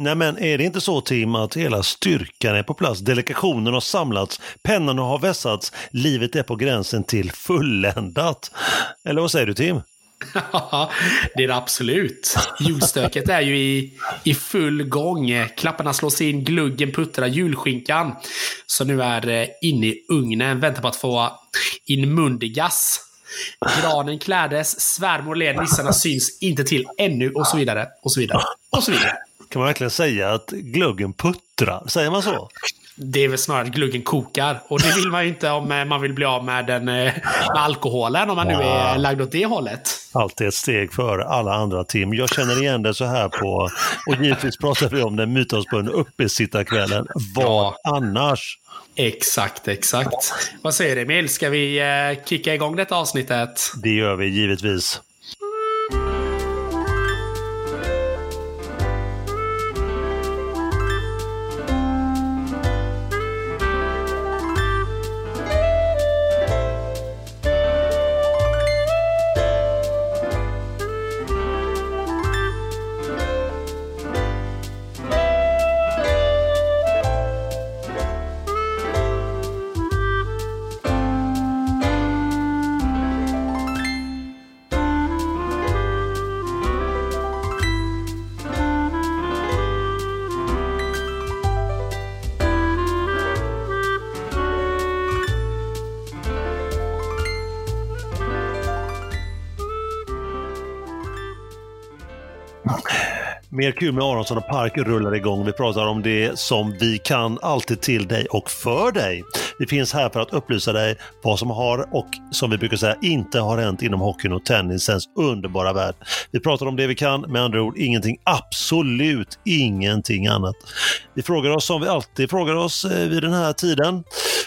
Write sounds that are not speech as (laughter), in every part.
Nej men är det inte så Tim att hela styrkan är på plats, delegationen har samlats, pennorna har vässats, livet är på gränsen till fulländat? Eller vad säger du Tim? Ja, (laughs) det är det absolut. Julstöket är ju i, i full gång. Klapparna slås in, gluggen puttrar, julskinkan. som nu är inne i ugnen, väntar på att få inmundigas. Granen klädes, svärmor led, nissarna syns inte till ännu och så vidare. Och så vidare. Och så vidare. Kan man verkligen säga att gluggen puttrar? Säger man så? Det är väl snarare att gluggen kokar. Och det vill man ju inte om eh, man vill bli av med, den, eh, med alkoholen, om man nu är lagd åt det hållet. Alltid ett steg före alla andra Tim. Jag känner igen det så här på, och givetvis pratar vi om den mytomspunna uppesittarkvällen. Vad Ja. annars? Exakt, exakt. Vad säger du Emil? Ska vi eh, kicka igång detta avsnittet? Det gör vi givetvis. Mer kul med Aronsson och Park rullar igång. Vi pratar om det som vi kan, alltid till dig och för dig. Vi finns här för att upplysa dig vad som har och som vi brukar säga inte har hänt inom hockeyn och tennisens underbara värld. Vi pratar om det vi kan, med andra ord ingenting, absolut ingenting annat. Vi frågar oss som vi alltid frågar oss eh, vid den här tiden.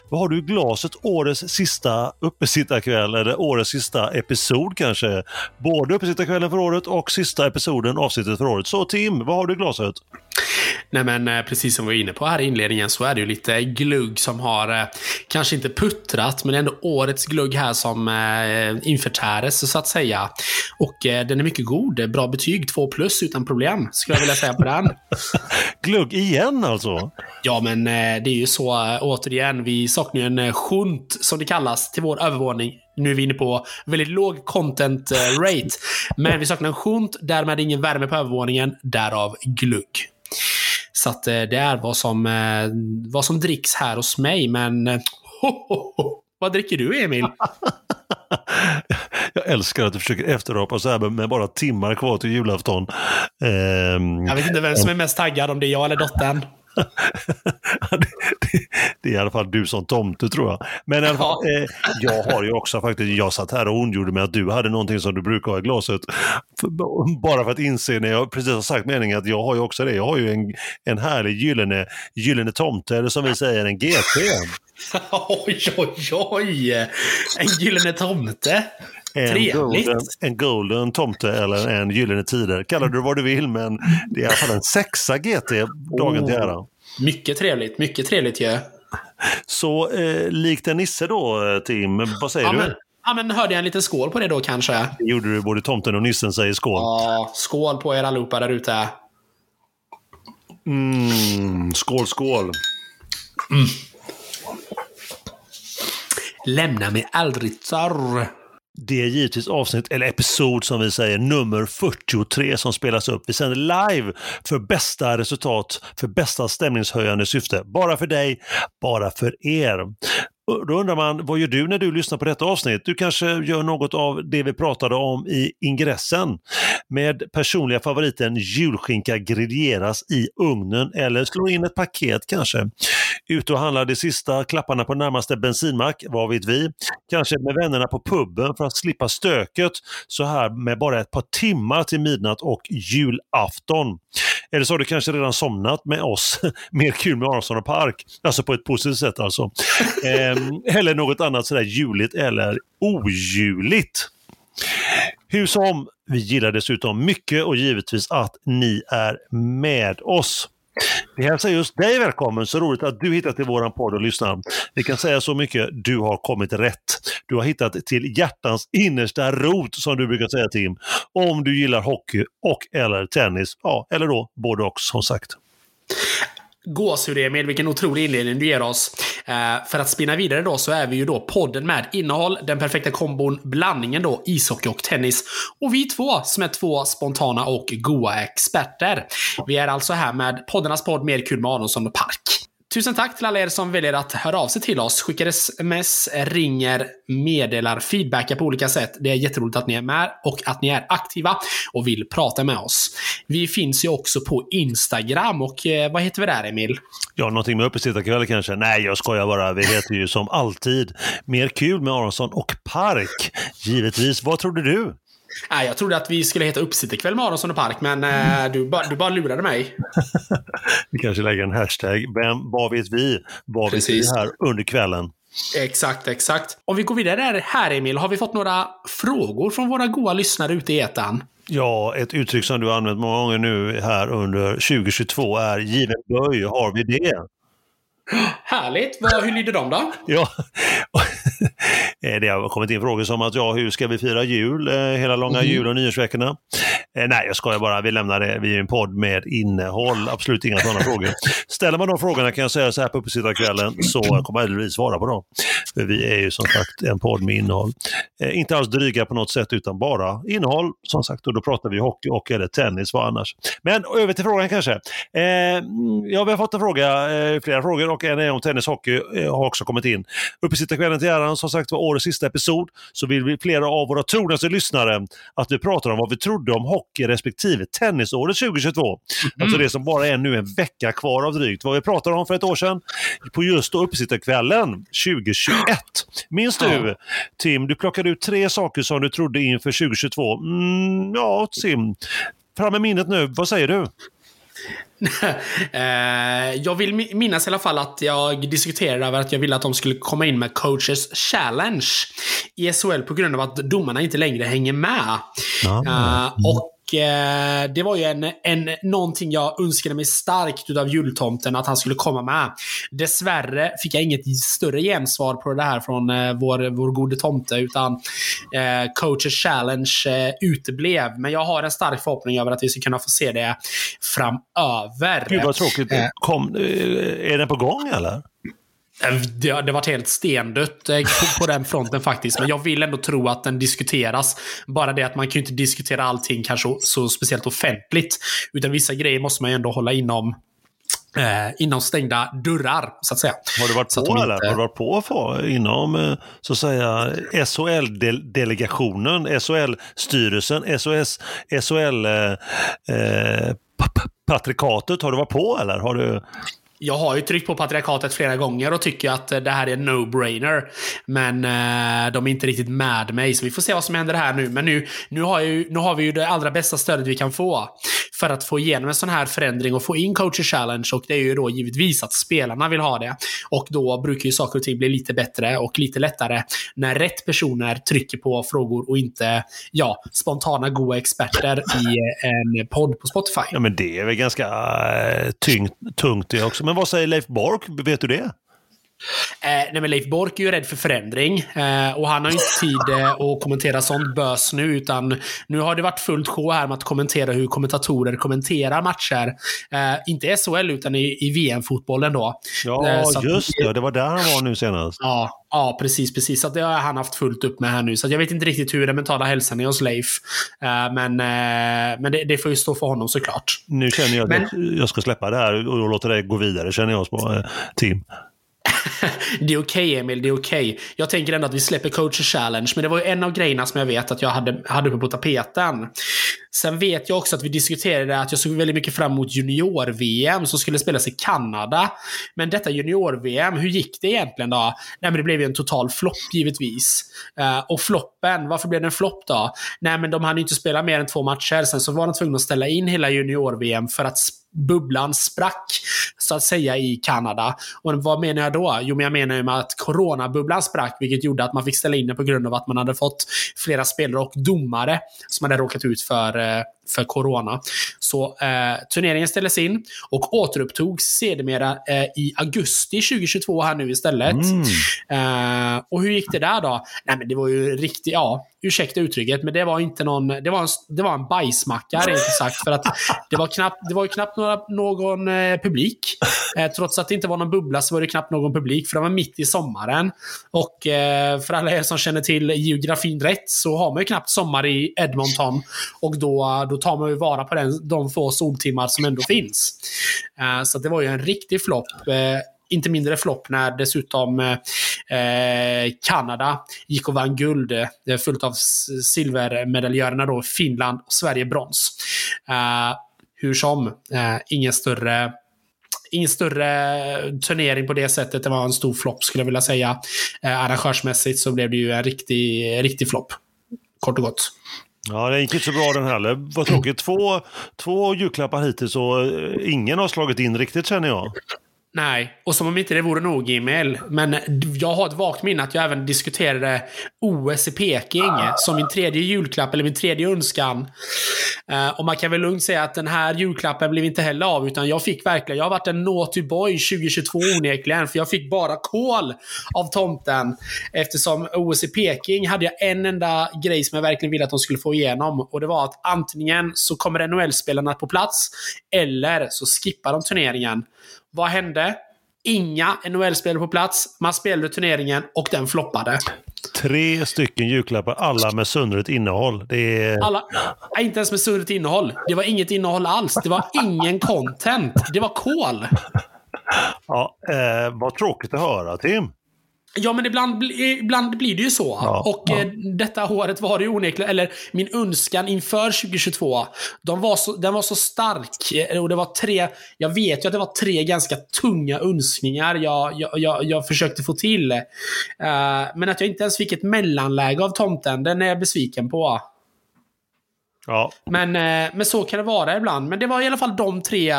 Vad har du i glaset årets sista uppesittarkväll eller årets sista episod kanske? Både uppesittarkvällen för året och sista episoden, avsnittet för året. Så Tim, vad har du i glaset? Nej men eh, precis som vi var inne på här i inledningen så är det ju lite glugg som har eh, kanske inte puttrat men ändå årets glugg här som eh, införtäres så att säga. Och den är mycket god. Bra betyg, 2 plus utan problem skulle jag vilja säga på den. (laughs) Glugg igen alltså? Ja men det är ju så återigen, vi saknar ju en shunt som det kallas till vår övervåning. Nu är vi inne på väldigt låg content eh, rate. Men vi saknar en shunt, därmed ingen värme på övervåningen, därav glugg. Så att eh, det är vad som, eh, vad som dricks här hos mig, men... Ho, ho, ho. Vad dricker du, Emil? (laughs) Jag älskar att du försöker efterapa så här med- med bara timmar kvar till julafton. Ehm, Jag vet inte vem som är mest taggad, om det är jag eller dottern. (laughs) det, det, är i alla fall du som tomte tror jag. Men i alla fall, eh, jag har ju också faktiskt, jag satt här och ondgjorde mig att du hade någonting som du brukar ha i glaset. För, bara för att inse när jag precis har sagt meningen att jag har ju också det. Jag har ju en, en härlig gyllene, gyllene tomte, eller som vi säger en GT. (laughs) oj, oj, oj! En gyllene tomte. En Trevligt. golden, en golden tomte eller en gyllene tider. Kalla det vad du vill men det är i alla fall en sexa GT dagen till ära. Mycket trevligt, mycket trevligt ju. Så eh, likt en nisse då eh, Tim, vad säger Ja du? men, ja, men hörde jag en liten skål på det då kanske? Det gjorde du, både tomten och nissen säger skål. Ja, skål på er allihopa där ute. Mm, skål, skål. Lämna mig aldrig torr. Det är givetvis avsnitt, eller episod som vi säger, nummer 43 som spelas upp. Vi sänder live för bästa resultat, för bästa stämningshöjande syfte. Bara för dig, bara för er. Då undrar man, vad gör du när du lyssnar på detta avsnitt? Du kanske gör något av det vi pratade om i ingressen. Med personliga favoriten julskinka griljeras i ugnen eller slår in ett paket kanske. Ute och handlar de sista klapparna på närmaste bensinmack, vad vet vi? Kanske med vännerna på puben för att slippa stöket så här med bara ett par timmar till midnatt och julafton. Eller så har du kanske redan somnat med oss. (laughs) Mer kul med Aronsson och Park. Alltså på ett positivt sätt alltså. (laughs) Ehm, eller något annat sådär juligt eller ojuligt. Hur som, vi gillar dessutom mycket och givetvis att ni är med oss. Vi hälsar just dig välkommen. Så roligt att du hittat till våran podd och lyssnar. Vi kan säga så mycket, du har kommit rätt. Du har hittat till hjärtans innersta rot, som du brukar säga Tim. Om du gillar hockey och eller tennis, ja, eller då både och som sagt. Gåshud Emil, vilken otrolig inledning du ger oss. Eh, för att spinna vidare då så är vi ju då podden med innehåll, den perfekta kombon, blandningen då ishockey och tennis. Och vi två som är två spontana och goa experter. Vi är alltså här med poddarnas podd Mer kul med Aronsson och Park. Tusen tack till alla er som väljer att höra av sig till oss. Skickar sms, ringer, meddelar, feedbackar på olika sätt. Det är jätteroligt att ni är med och att ni är aktiva och vill prata med oss. Vi finns ju också på Instagram och eh, vad heter vi där Emil? Ja, någonting med uppesittarkväll kanske? Nej, jag skojar bara. Vi heter ju som alltid Mer kul med Aronsson och Park. Givetvis. Vad trodde du? Nej, jag trodde att vi skulle heta Uppsittarkväll med Aronsson och Park, men eh, du, ba, du bara lurade mig. (laughs) vi kanske lägger en hashtag. Vem, vad vet vi? Vad vet vi här under kvällen? Exakt, exakt. Om vi går vidare här Emil, har vi fått några frågor från våra goa lyssnare ute i etern? Ja, ett uttryck som du har använt många gånger nu här under 2022 är given böj. Har vi det? (gasps) Härligt! Vad, hur lyder de då? Ja, (laughs) (laughs) det har kommit in frågor som att ja, hur ska vi fira jul eh, hela långa mm. jul och nyårsveckorna? Eh, nej, jag skojar bara. Vi lämnar det. Vi är en podd med innehåll. Absolut inga sådana frågor. Ställer man de frågorna kan jag säga så här på uppesittarkvällen så kommer jag svara på dem. För vi är ju som sagt en podd med innehåll. Eh, inte alls dryga på något sätt utan bara innehåll. Som sagt, och då pratar vi hockey och eller tennis, vad annars? Men över till frågan kanske. Eh, mm, ja, vi har fått en fråga, eh, flera frågor och en är om tennis och hockey eh, har också kommit in. Uppesittarkvällen till äran, som sagt var årets sista episod, så vill vi flera av våra trognaste lyssnare att vi pratar om vad vi trodde om hockey respektive tennisåret 2022. Mm. Alltså det som bara är nu en vecka kvar av drygt. Vad vi pratade om för ett år sedan på just uppesittarkvällen 2021. Minns du. Tim, du plockade ut tre saker som du trodde inför 2022. Mm, ja, Tim, fram med minnet nu. Vad säger du? (laughs) Eh, jag vill minnas i alla fall att jag diskuterade över att jag ville att de skulle komma in med coaches challenge i SHL på grund av att domarna inte längre hänger med. Uh, och eh, det var ju en, en, någonting jag önskade mig starkt utav jultomten att han skulle komma med. Dessvärre fick jag inget större gensvar på det här från eh, vår, vår gode tomte, utan eh, coaches challenge eh, uteblev. Men jag har en stark förhoppning över att vi ska kunna få se det framöver. Gud vad tråkigt. Eh. Kom, är den på gång eller? Det, har varit helt stendött eh, på, på den fronten faktiskt. Men jag vill ändå tro att den diskuteras. Bara det att man kan ju inte diskutera allting kanske så speciellt offentligt. Utan vissa grejer måste man ju ändå hålla inom Eh, inom stängda dörrar, så att säga. Har du varit på inte... eller? Har du varit på för, inom eh, så att säga SHL-delegationen, SHL-styrelsen, SOS, SHL eh, eh patrikatet? Har du varit på eller? Har du jag har ju tryckt på patriarkatet flera gånger och tycker att eh, det här är en no-brainer. Men eh, de är inte riktigt med mig, så vi får se vad som händer här nu. Men nu, nu, har, ju, nu har vi ju det allra bästa stödet vi kan få för att få igenom en sån här förändring och få in coacher challenge. Och det är ju då givetvis att spelarna vill ha det. Och då brukar ju saker och ting bli lite bättre och lite lättare när rätt personer trycker på frågor och inte ja, spontana goa experter i eh, en podd på Spotify. Ja, men det är väl ganska eh, äh, tyngt, tungt det också. Men vad säger Leif Bork? Vet du det? Eh, nej, men Leif Bork är ju rädd för förändring. Eh, och han har ju inte tid eh, att kommentera sånt bös nu. Utan nu har det varit fullt sjå här med att kommentera hur kommentatorer kommenterar matcher. Eh, inte i SHL, utan i, i VM-fotbollen då. Ja, eh, just det. Det var där han var nu senast. Ja, ja precis. precis. Så det har han haft fullt upp med här nu. Så jag vet inte riktigt hur den mentala hälsan är hos Leif. Eh, men men det, det, får ju stå för honom såklart. Nu känner jag att men... jag ska släppa det här och låta det gå vidare, känner jag, Tim. (laughs) det är okej okay, Emil, det är okej. Okay. Jag tänker ändå att vi släpper coach challenge, men det var ju en av grejerna som jag vet att jag hade, hade uppe på tapeten. Sen vet jag också att vi diskuterade att jag såg väldigt mycket fram emot junior-VM som skulle spelas i Kanada. Men detta junior-VM, hur gick det egentligen då? Nej, men det blev ju en total flopp givetvis. Uh, och floppen, varför blev det en flopp då? Nej, men de hade inte spelat mer än två matcher. Sen så var de tvungna att ställa in hela junior-VM för att bubblan sprack, så att säga, i Kanada. Och vad menar jag då? Jo, men jag menar ju med att coronabubblan sprack, vilket gjorde att man fick ställa in det på grund av att man hade fått flera spelare och domare som hade råkat ut för, eh, för corona. Så eh, turneringen ställdes in och återupptogs sedermera eh, i augusti 2022 här nu istället. Mm. Eh, och hur gick det där då? Nej, men det var ju riktigt, ja, ursäkta uttrycket, men det var inte någon, det var en, det var en bajsmacka rent ut sagt. För att det var, knappt, det var ju knappt några, någon eh, publik. Eh, trots att det inte var någon bubbla så var det knappt någon publik, för det var mitt i sommaren. Och eh, för alla er som känner till geografin rätt så har man ju knappt sommar i Edmonton. Och då, då tar man ju vara på den, de få soltimmar som ändå finns. Uh, så det var ju en riktig flopp. Uh, inte mindre flopp när dessutom eh, Kanada gick och vann guld. Eh, fullt av silvermedaljörerna då, Finland och Sverige brons. Eh, hur som, eh, ingen större Ingen större turnering på det sättet. Det var en stor flopp skulle jag vilja säga. Eh, arrangörsmässigt så blev det ju en riktig, riktig flopp. Kort och gott. Ja, det gick inte så bra den heller. Vad tråkigt. Två, två julklappar hittills och eh, ingen har slagit in riktigt känner jag. Nej, och som om inte det vore nog Emil. Men jag har ett vagt minne att jag även diskuterade OS i Peking som min tredje julklapp, eller min tredje önskan. Uh, och man kan väl lugnt säga att den här julklappen blev inte heller av, utan jag fick verkligen, jag har varit en naughty boy 2022 onekligen, för jag fick bara kol av tomten. Eftersom OS i Peking hade jag en enda grej som jag verkligen ville att de skulle få igenom. Och det var att antingen så kommer NHL-spelarna på plats, eller så skippar de turneringen. Vad hände? Inga NHL-spelare på plats. Man spelade turneringen och den floppade. Tre stycken julklappar, alla med söndrigt innehåll. Det är... Alla, inte ens med söndrigt innehåll. Det var inget innehåll alls. Det var ingen content. Det var kol. Ja, eh, vad tråkigt att höra, Tim. Ja, men ibland, ibland blir det ju så. Ja, och ja. eh, detta året var det ju onekligen, eller min önskan inför 2022, de var så, den var så stark. eh, Och det var tre, jag vet ju att det var tre ganska tunga önskningar jag, jag, jag, jag försökte få till. Eh, men att jag inte ens fick ett mellanläge av tomten, den är jag besviken på. Ja, Men, men så kan det vara ibland. Men det var i alla fall de tre,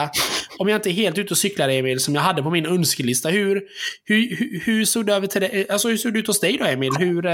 om jag inte är helt ute och cyklar Emil, som jag hade på min önskelista. Hur, hur, hur, hur såg det över till det, alltså hur såg det ut hos dig då Emil? Hur, eh,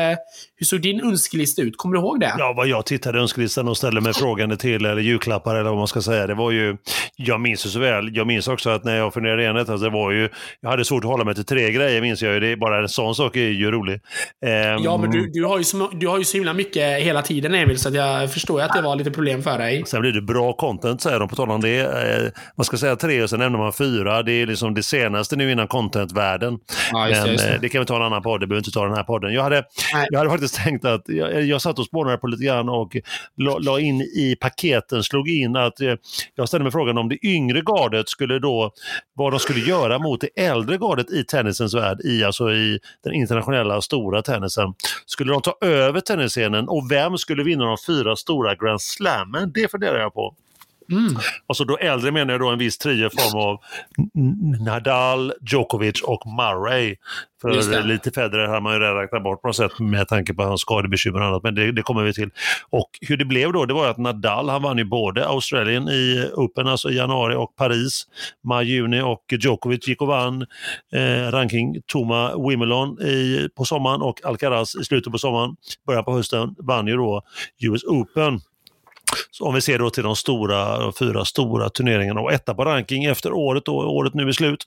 hur såg din önskelista ut? Kommer du ihåg det? ja, vad jag tittade i önskelistan och ställde mig frågande till, eller julklappar eller vad man ska säga, det var ju, jag minns ju så väl, jag minns också att när jag funderade igenom detta, så det var ju, jag hade svårt att hålla mig till tre grejer, minns jag ju, det är bara en sån sak är ju rolig. Ehm, Ja, men du, du, har ju så, du har ju så himla mycket hela tiden Emil, så jag förstår ju att det var lite problem för dig. Sen blir det bra content säger de på tal om det. Eh, man ska säga tre och sen nämner man fyra. Det är liksom det senaste nu innan contentvärlden. Ja, just Men just det. eh, det kan vi ta en annan podd, det behöver inte ta den här podden. Jag hade, Nej. jag hade faktiskt tänkt att, jag, jag satt och spånade på lite grann och la, la in i paketen, slog in att eh, jag ställde mig frågan om det yngre gardet skulle då, vad de skulle göra mot det äldre gardet i tennisens värld, i, alltså i den internationella stora tennisen. Skulle de ta över tennisscenen och vem skulle vinna de fyra stora Grand Slammen? Det funderar jag på. Mm. Alltså då äldre menar jag då en viss trio i form av Nadal, Djokovic och Murray. För lite Federer har man ju redan räknat bort på något sätt med tanke på hans skadebekymmer och annat, men det, det kommer vi till. Och hur det blev då, det var att Nadal, han vann ju både Australien i Open, alltså i januari, och Paris, maj-juni och Djokovic gick och vann eh, ranking Toma Wimbledon i, på sommaren och Alcaraz i slutet på sommaren, början på hösten, vann ju då US Open. Så om vi ser då till de stora, de fyra stora turneringarna och etta på ranking efter året, och året nu är slut,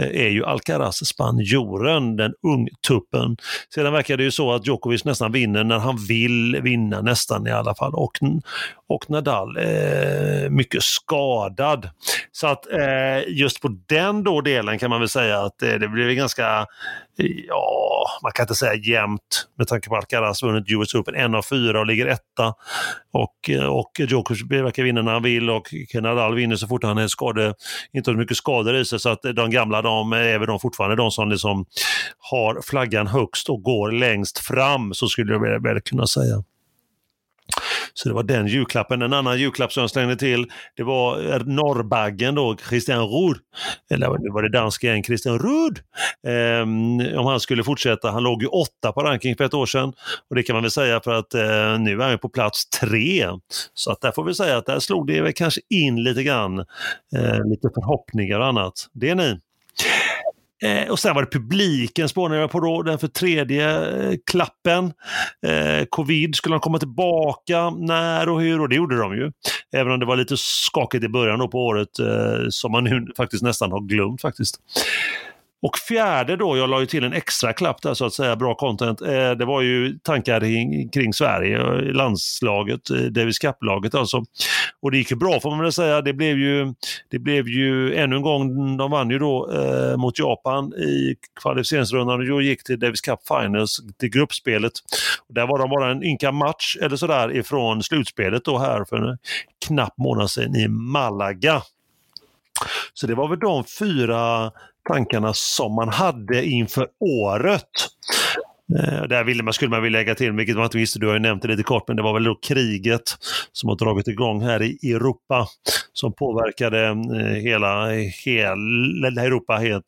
eh, är ju Alcaraz, spanjoren, den ungtuppen. Sedan verkar det ju så att Djokovic nästan vinner när han vill vinna, nästan i alla fall. Och, och Nadal eh, mycket skadad. Så att eh, just på den då delen kan man väl säga att eh, det blev ganska, eh, ja, man kan inte säga jämnt med tanke på att Alcaraz vunnit US Open en av fyra och ligger etta. Och, eh, och Djokovic verkar vinna när han vill och Nadal vinner så fort han är skade, inte har så mycket skador i sig. Så att de gamla de är väl de fortfarande de som liksom har flaggan högst och går längst fram, så skulle jag väl kunna säga. Så det var den julklappen. En annan julklapp som jag slängde till, det var eh, norrbaggen då, Christian Ruud. Eller nu var det danska igen, Christian Ruud. Ehm, om han skulle fortsätta, han låg ju åtta på ranking för ett år sedan. Och det kan man väl säga för att eh, nu är han på plats tre. Så att där får vi säga att där slog det väl kanske in lite grann, eh, lite förhoppningar och annat. Det är ni. Eh, och sen var det publiken spånade jag på då, den för tredje eh, klappen. Eh, covid, skulle de komma tillbaka? När och hur? Och det gjorde de ju. Även om det var lite skakigt i början då på året eh, som man nu faktiskt nästan har glömt faktiskt. Och fjärde då, jag la ju till en extra klapp där så att säga, bra content, eh, det var ju tankar kring, kring Sverige, eh, landslaget, eh, Davis Cup-laget alltså. Och det gick ju bra får man väl säga. Det blev ju, det blev ju ännu en gång, de vann ju då eh, mot Japan i kvalificeringsrundan och gick till Davis Cup Finals, till gruppspelet. Och där var de bara en ynka match eller sådär ifrån slutspelet då här för en knapp månad sedan i Malaga. Så det var väl de fyra tankarna som man hade inför året. Eh, där ville man, skulle man vilja lägga till, vilket man inte visste, du har ju nämnt det lite kort, men det var väl då kriget som har dragit igång här i Europa som påverkade eh, hela, hela Europa helt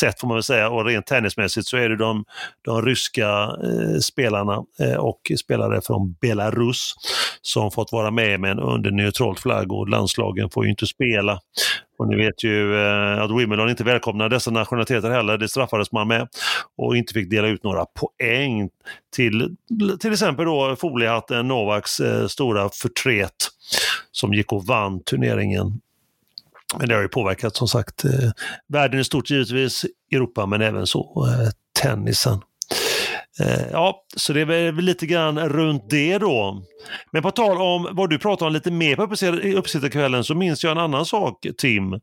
sätt får man väl säga och rent tennismässigt så är det de, de ryska eh, spelarna eh, och spelare från Belarus som fått vara med men under neutralt flagg och landslagen får ju inte spela. Och ni vet ju eh, att Wimbledon inte välkomnar dessa nationaliteter heller, det straffades man med och inte fick dela ut några poäng till till exempel då foliehatten Novaks eh, stora förtret som gick och vann turneringen men det har ju påverkat som sagt eh, världen i stort givetvis, Europa men även så eh, tennisen. Eh, ja, så det är väl lite grann runt det då. Men på tal om vad du pratade om lite mer på uppsittarkvällen så minns jag en annan sak Tim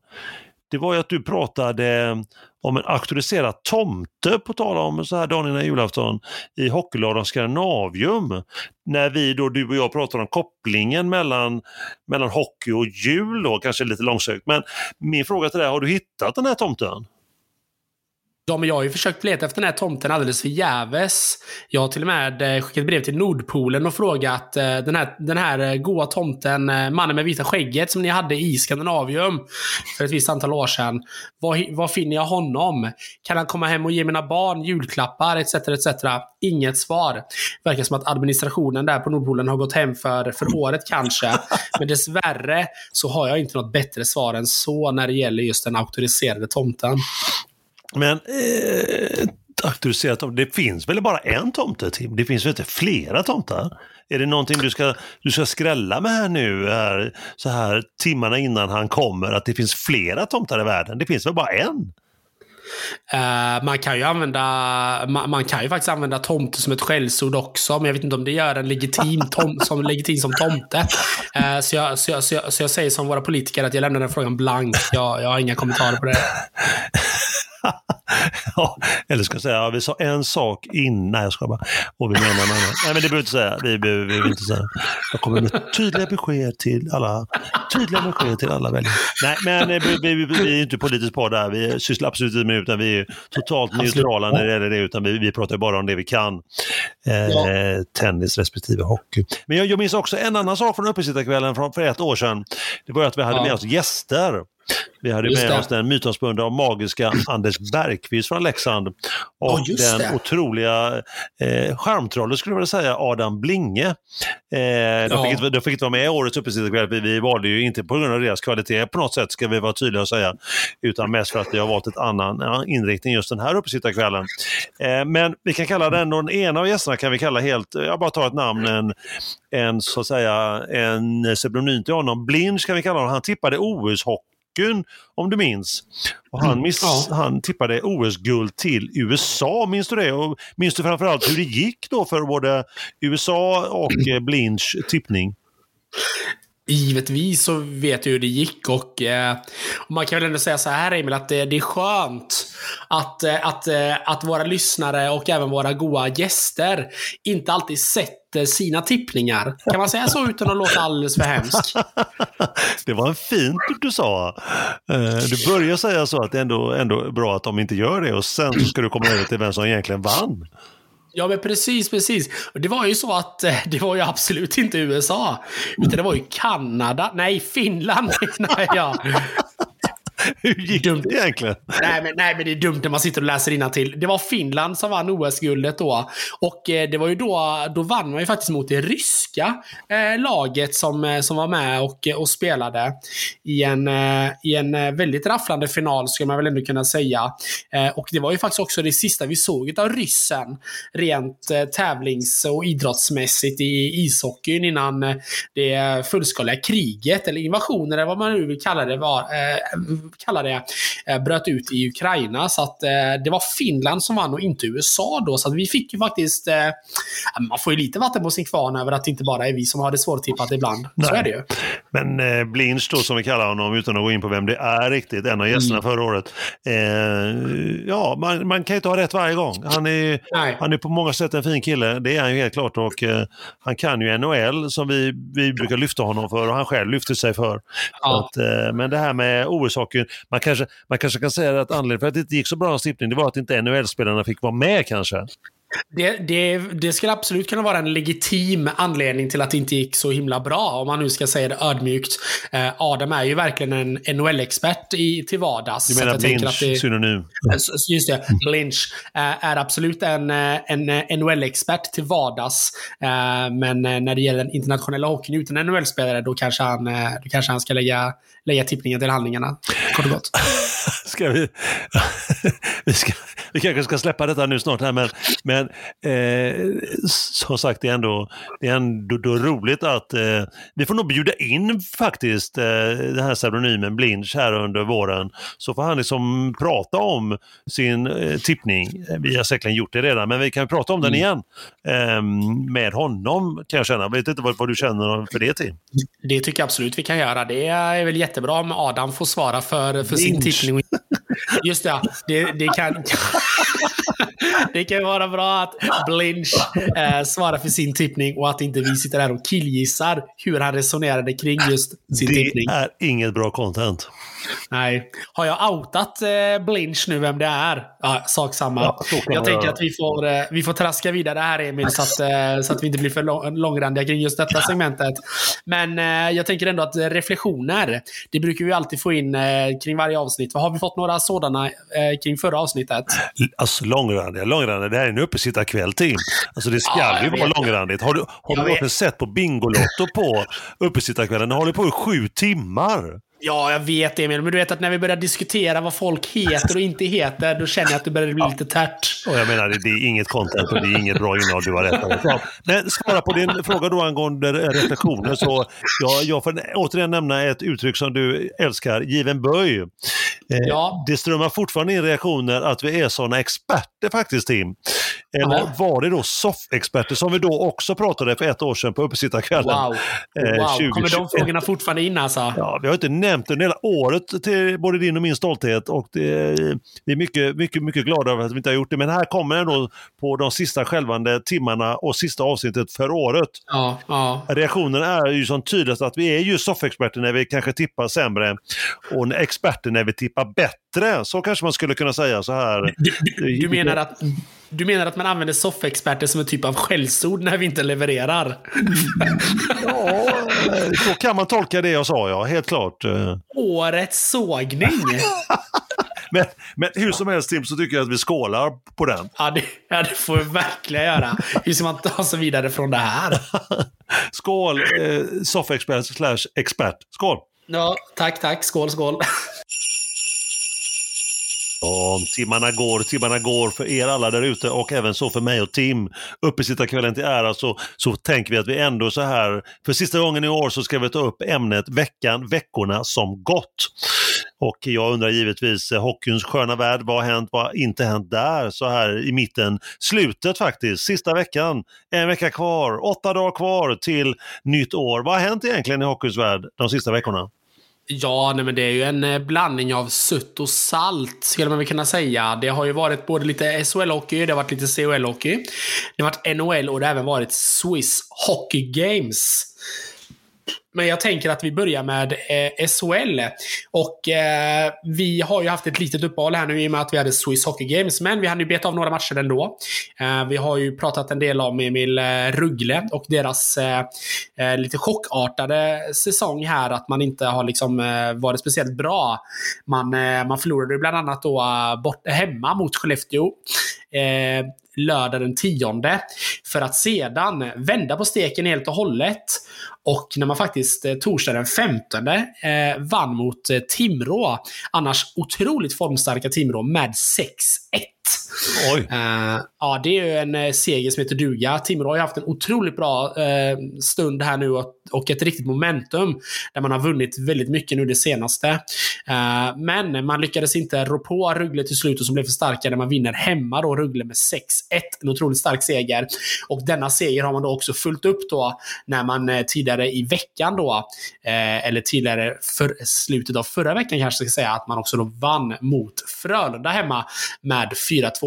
det var ju att du pratade om en auktoriserad tomte, på tal om så här dagen innan julafton, i Hockeyladan Skandinavium. När vi då, du och jag pratar om kopplingen mellan, mellan hockey och jul då, kanske lite långsökt. Men min fråga till dig, har du hittat den här tomten? Ja, men jag har ju försökt leta efter den här tomten alldeles förgäves. Jag har till och med eh, skickat brev till Nordpolen och frågat eh, den här, den här eh, goa tomten, mannen med vita skägget som ni hade i Skandinavium för ett visst antal år sedan. Var, var finner jag honom? Kan han komma hem och ge mina barn julklappar etc. etc. Inget svar. Verkar som att administrationen där på Nordpolen har gått hem för, för året kanske. Men dessvärre så har jag inte något bättre svar än så när det gäller just den auktoriserade tomten. Men eh, auktoriserat tomte, det finns väl bara en tomte Tim? Det finns väl inte flera tomtar? Är det någonting du ska, du ska skrälla med här nu, här, så här timmarna innan han kommer, att det finns flera tomtar i världen? Det finns väl bara en? Uh, man kan ju använda, man, man, kan ju faktiskt använda tomte som ett skällsord också, men jag vet inte om det gör en legitim, tom, (laughs) som, legitim som tomte. Uh, så, jag, så, jag, så, jag, så, jag, säger som våra politiker att jag lämnar den frågan blank. Jag, jag har inga kommentarer på det. (laughs) (laughs) ja, eller ska jag säga, vi sa en sak innan, jag ska bara, och vi menar en annan. Nej men det behöver inte säga, vi behöver inte säga. Jag kommer med tydliga besked till alla, tydliga besked till alla väljare. Nej men vi, vi, vi, är inte politiskt på där, vi sysslar absolut inte med utan vi är totalt neutrala när det gäller det, utan vi, vi pratar bara om det vi kan. Eh, ja. Tennis respektive hockey. Men jag, jag minns också en annan sak från uppesittarkvällen för ett år sedan. Det var att vi hade ja. med oss gäster. Vi hade med oss den mytomspunna och magiska Anders Bergqvist från Leksand och oh, den det. otroliga eh, charmtrollet skulle jag vilja säga, Adam Blinge. Eh, de, ja. fick inte, de fick inte vara med i årets uppesittarkväll, vi, vi valde ju inte på grund av deras kvalitet på något sätt, ska vi vara tydliga och säga, utan mest för att vi har valt ett annan inriktning just den här uppesittarkvällen. Eh, men vi kan kalla den, den ena av gästerna kan vi kalla helt, jag bara tar ett namn, en, en så att säga en pseudonym till honom, Blind kan vi kalla honom, han tippade OS-hockey hockeyn, om du minns. Och han, mm. miss, ja. han tippade OS-guld till USA, minns du det? Och minns du framförallt hur det gick då för både USA och mm. Blinch tippning? Givetvis så vet jag hur det gick och, eh, man kan väl ändå säga så här Emil, att det, det är skönt att, eh, att, eh, att våra lyssnare och även våra goa gäster inte alltid sätter sina tippningar. Kan man säga så utan att låta alldeles för hemsk? (laughs) Det var en fint du sa. Eh, du börjar säga så att det är ändå, ändå bra att de inte gör det och sen så ska du komma över till vem som egentligen vann. Ja, men precis, precis. Och det var ju så att eh, det var ju absolut inte USA. Utan det var ju Kanada. Nej, Finland (laughs) menar jag. (laughs) Hur gick Dumt. det egentligen? Nej men, nej, men det är dumt när man sitter och läser till. Det var Finland som vann OS-guldet då. Och eh, det var ju då, då vann man ju faktiskt mot det ryska eh, laget som, eh, som var med och, och spelade i en, eh, i en väldigt rafflande final, skulle man väl ändå kunna säga. Och det var ju faktiskt också det sista vi såg av ryssen, rent tävlings och idrottsmässigt i ishockeyn innan det fullskaliga kriget, eller invasionen, eller vad man nu vill kalla det, var, eh, kalla det eh, bröt ut i Ukraina. Så att eh, det var Finland som vann och inte USA då. Så att vi fick ju faktiskt... Eh, man får ju lite vatten på sin kvarn över att det inte bara är vi som har det svårtippat ibland. Så Nej. är det ju. Men eh, Blinch då, som vi kallar honom, utan att gå in på vem det är riktigt, en av gästerna Mm. förra året. Eh, ja, man, man kan ju inte ha rätt varje gång. Han är, Nej. han är på många sätt en fin kille, det är han ju helt klart. Och eh, han kan ju NHL som vi, vi brukar lyfta honom för och han själv lyfter sig för. Så Ja. Att, eh, men det här med OS-hockeyn, man kanske, man kanske kan säga att anledningen för att det inte gick så bra i tippning, det var att inte NHL-spelarna fick vara med kanske. Det, det, det skulle absolut kunna vara en legitim anledning till att det inte gick så himla bra, om man nu ska säga det ödmjukt. Eh, Adam är ju verkligen en NHL-expert i, till vardags. Du menar att Blinch, det- synonym? Eh, Just det, Blinch eh, är absolut en, eh, en eh, NHL-expert till vardags. Eh, Men när det gäller den internationella hockeyn utan NHL-spelare, då kanske han, då kanske han ska lägga, lägga tippningen till handlingarna. Kort och gott. (laughs) Ska vi, (laughs) vi, ska, vi kanske ska släppa detta nu snart här, men, men eh, som sagt, det är ändå, det är ändå då roligt att eh, vi får nog bjuda in faktiskt eh, den här pseudonymen Blinch här under våren. Så får han liksom prata om sin eh, tippning. Vi har säkert gjort det redan, men vi kan prata om den igen eh, med honom kan jag känna. Jag vet inte vad, vad du känner för det till. Det tycker jag absolut vi kan göra. Det är väl jättebra om Adam får svara för, för sin tippning. Just det, det, det kan... (laughs) Det kan vara bra att Blinch eh, svarar för sin tippning och att inte vi sitter här och killgissar hur han resonerade kring just sin tippning. Det är inget bra content. Nej. Har jag outat eh, Blinch nu vem det är? Ja, sak samma. Ja, jag tänker att vi får, eh, vi får traska vidare här Emil, så att, eh, så att vi inte blir för lång, långrandiga kring just detta segmentet. Men eh, jag tänker ändå att reflektioner, det brukar vi alltid få in eh, kring varje avsnitt. Har vi fått några sådana eh, kring förra avsnittet? Alltså långrandiga, långrandiga. Det här är en uppesittarkväll Tim. Alltså det ska Ja, ju vara långrandigt. Har du, har Jag du sett på Bingolotto på uppesittarkvällen? Den håller på i sju timmar. Ja, jag vet Emil, men du vet att när vi börjar diskutera vad folk heter och inte heter, då känner jag att det börjar bli lite tärt. Och jag menar, det är inget content och det är inget bra innehåll, du har rätt. Ja. Men svara på din fråga då angående reflektioner. Så jag, jag får återigen nämna ett uttryck som du älskar, given böj. Eh, Ja. Det strömmar fortfarande in reaktioner att vi är sådana experter faktiskt, Tim. Eller Ja. var det då soffexperter som vi då också pratade för ett år sedan på uppesittarkvällen? Wow. Eh, wow. Kommer 2021. de frågorna fortfarande in alltså? Ja, vi har inte nämnt det under hela året till både din och min stolthet och det, vi är mycket, mycket, mycket glada över att vi inte har gjort det. Men här kommer ändå på de sista skälvande timmarna och sista avsnittet för året. Ja, ja. Reaktionen är ju som tydligast att vi är ju soffexperter när vi kanske tippar sämre och experter när vi tippar bättre. Så kanske man skulle kunna säga så här. Du, du, du, menar att, du menar att man använder soffexperter som en typ av skällsord när vi inte levererar? (laughs) Ja, så kan man tolka det jag sa, ja. Helt klart. Årets sågning! (laughs) Men, men hur som helst Tim, så tycker jag att vi skålar på den. Ja, det, ja, det får vi verkligen göra. Hur ska man ta sig vidare från det här? (laughs) Skål, eh, soffexpert slash expert. Skål! Ja, tack, tack. Skål, skål. Och timmarna går, timmarna går för er alla där ute och även så för mig och Tim. Uppesittarkvällen till ära så, så tänker vi att vi ändå så här, för sista gången i år så ska vi ta upp ämnet veckan, veckorna som gått. Och jag undrar givetvis, eh, hockeyns sköna värld, vad har hänt, vad har inte hänt där så här i mitten? Slutet faktiskt, sista veckan, en vecka kvar, åtta dagar kvar till nytt år. Vad har hänt egentligen i hockeyns värld de sista veckorna? Ja, nej, men det är ju en eh, blandning av sött och salt, skulle man väl kunna säga. Det har ju varit både lite SHL-hockey, det har varit lite CHL-hockey. Det har varit NHL och det har även varit Swiss Hockey Games. Men jag tänker att vi börjar med eh, SHL. Och eh, vi har ju haft ett litet uppehåll här nu i och med att vi hade Swiss Hockey Games. Men vi hann ju beta av några matcher ändå. Eh, vi har ju pratat en del om Emil eh, Ruggle och deras eh, eh lite chockartade säsong här. Att man inte har liksom eh, varit speciellt bra. Man, eh, man förlorade bland annat då bort hemma mot Skellefteå lördag den 10. För att sedan vända på steken helt och hållet. Och när man faktiskt eh, torsdag den 15 eh, vann mot eh, Timrå, annars otroligt formstarka Timrå, med 6-1. Oj. Uh, ja, det är ju en uh, seger som heter duga. Timrå har ju haft en otroligt bra uh, stund här nu och, och, ett riktigt momentum. Där man har vunnit väldigt mycket nu det senaste. men man lyckades inte rå på Rögle till slut och som blev för starka när man vinner hemma då Rögle med 6-1. En otroligt stark seger. Och denna seger har man då också fullt upp då när man tidigare i veckan då, eller tidigare för slutet av förra veckan kanske ska säga, att man också då vann mot Frölunda hemma med 4-2.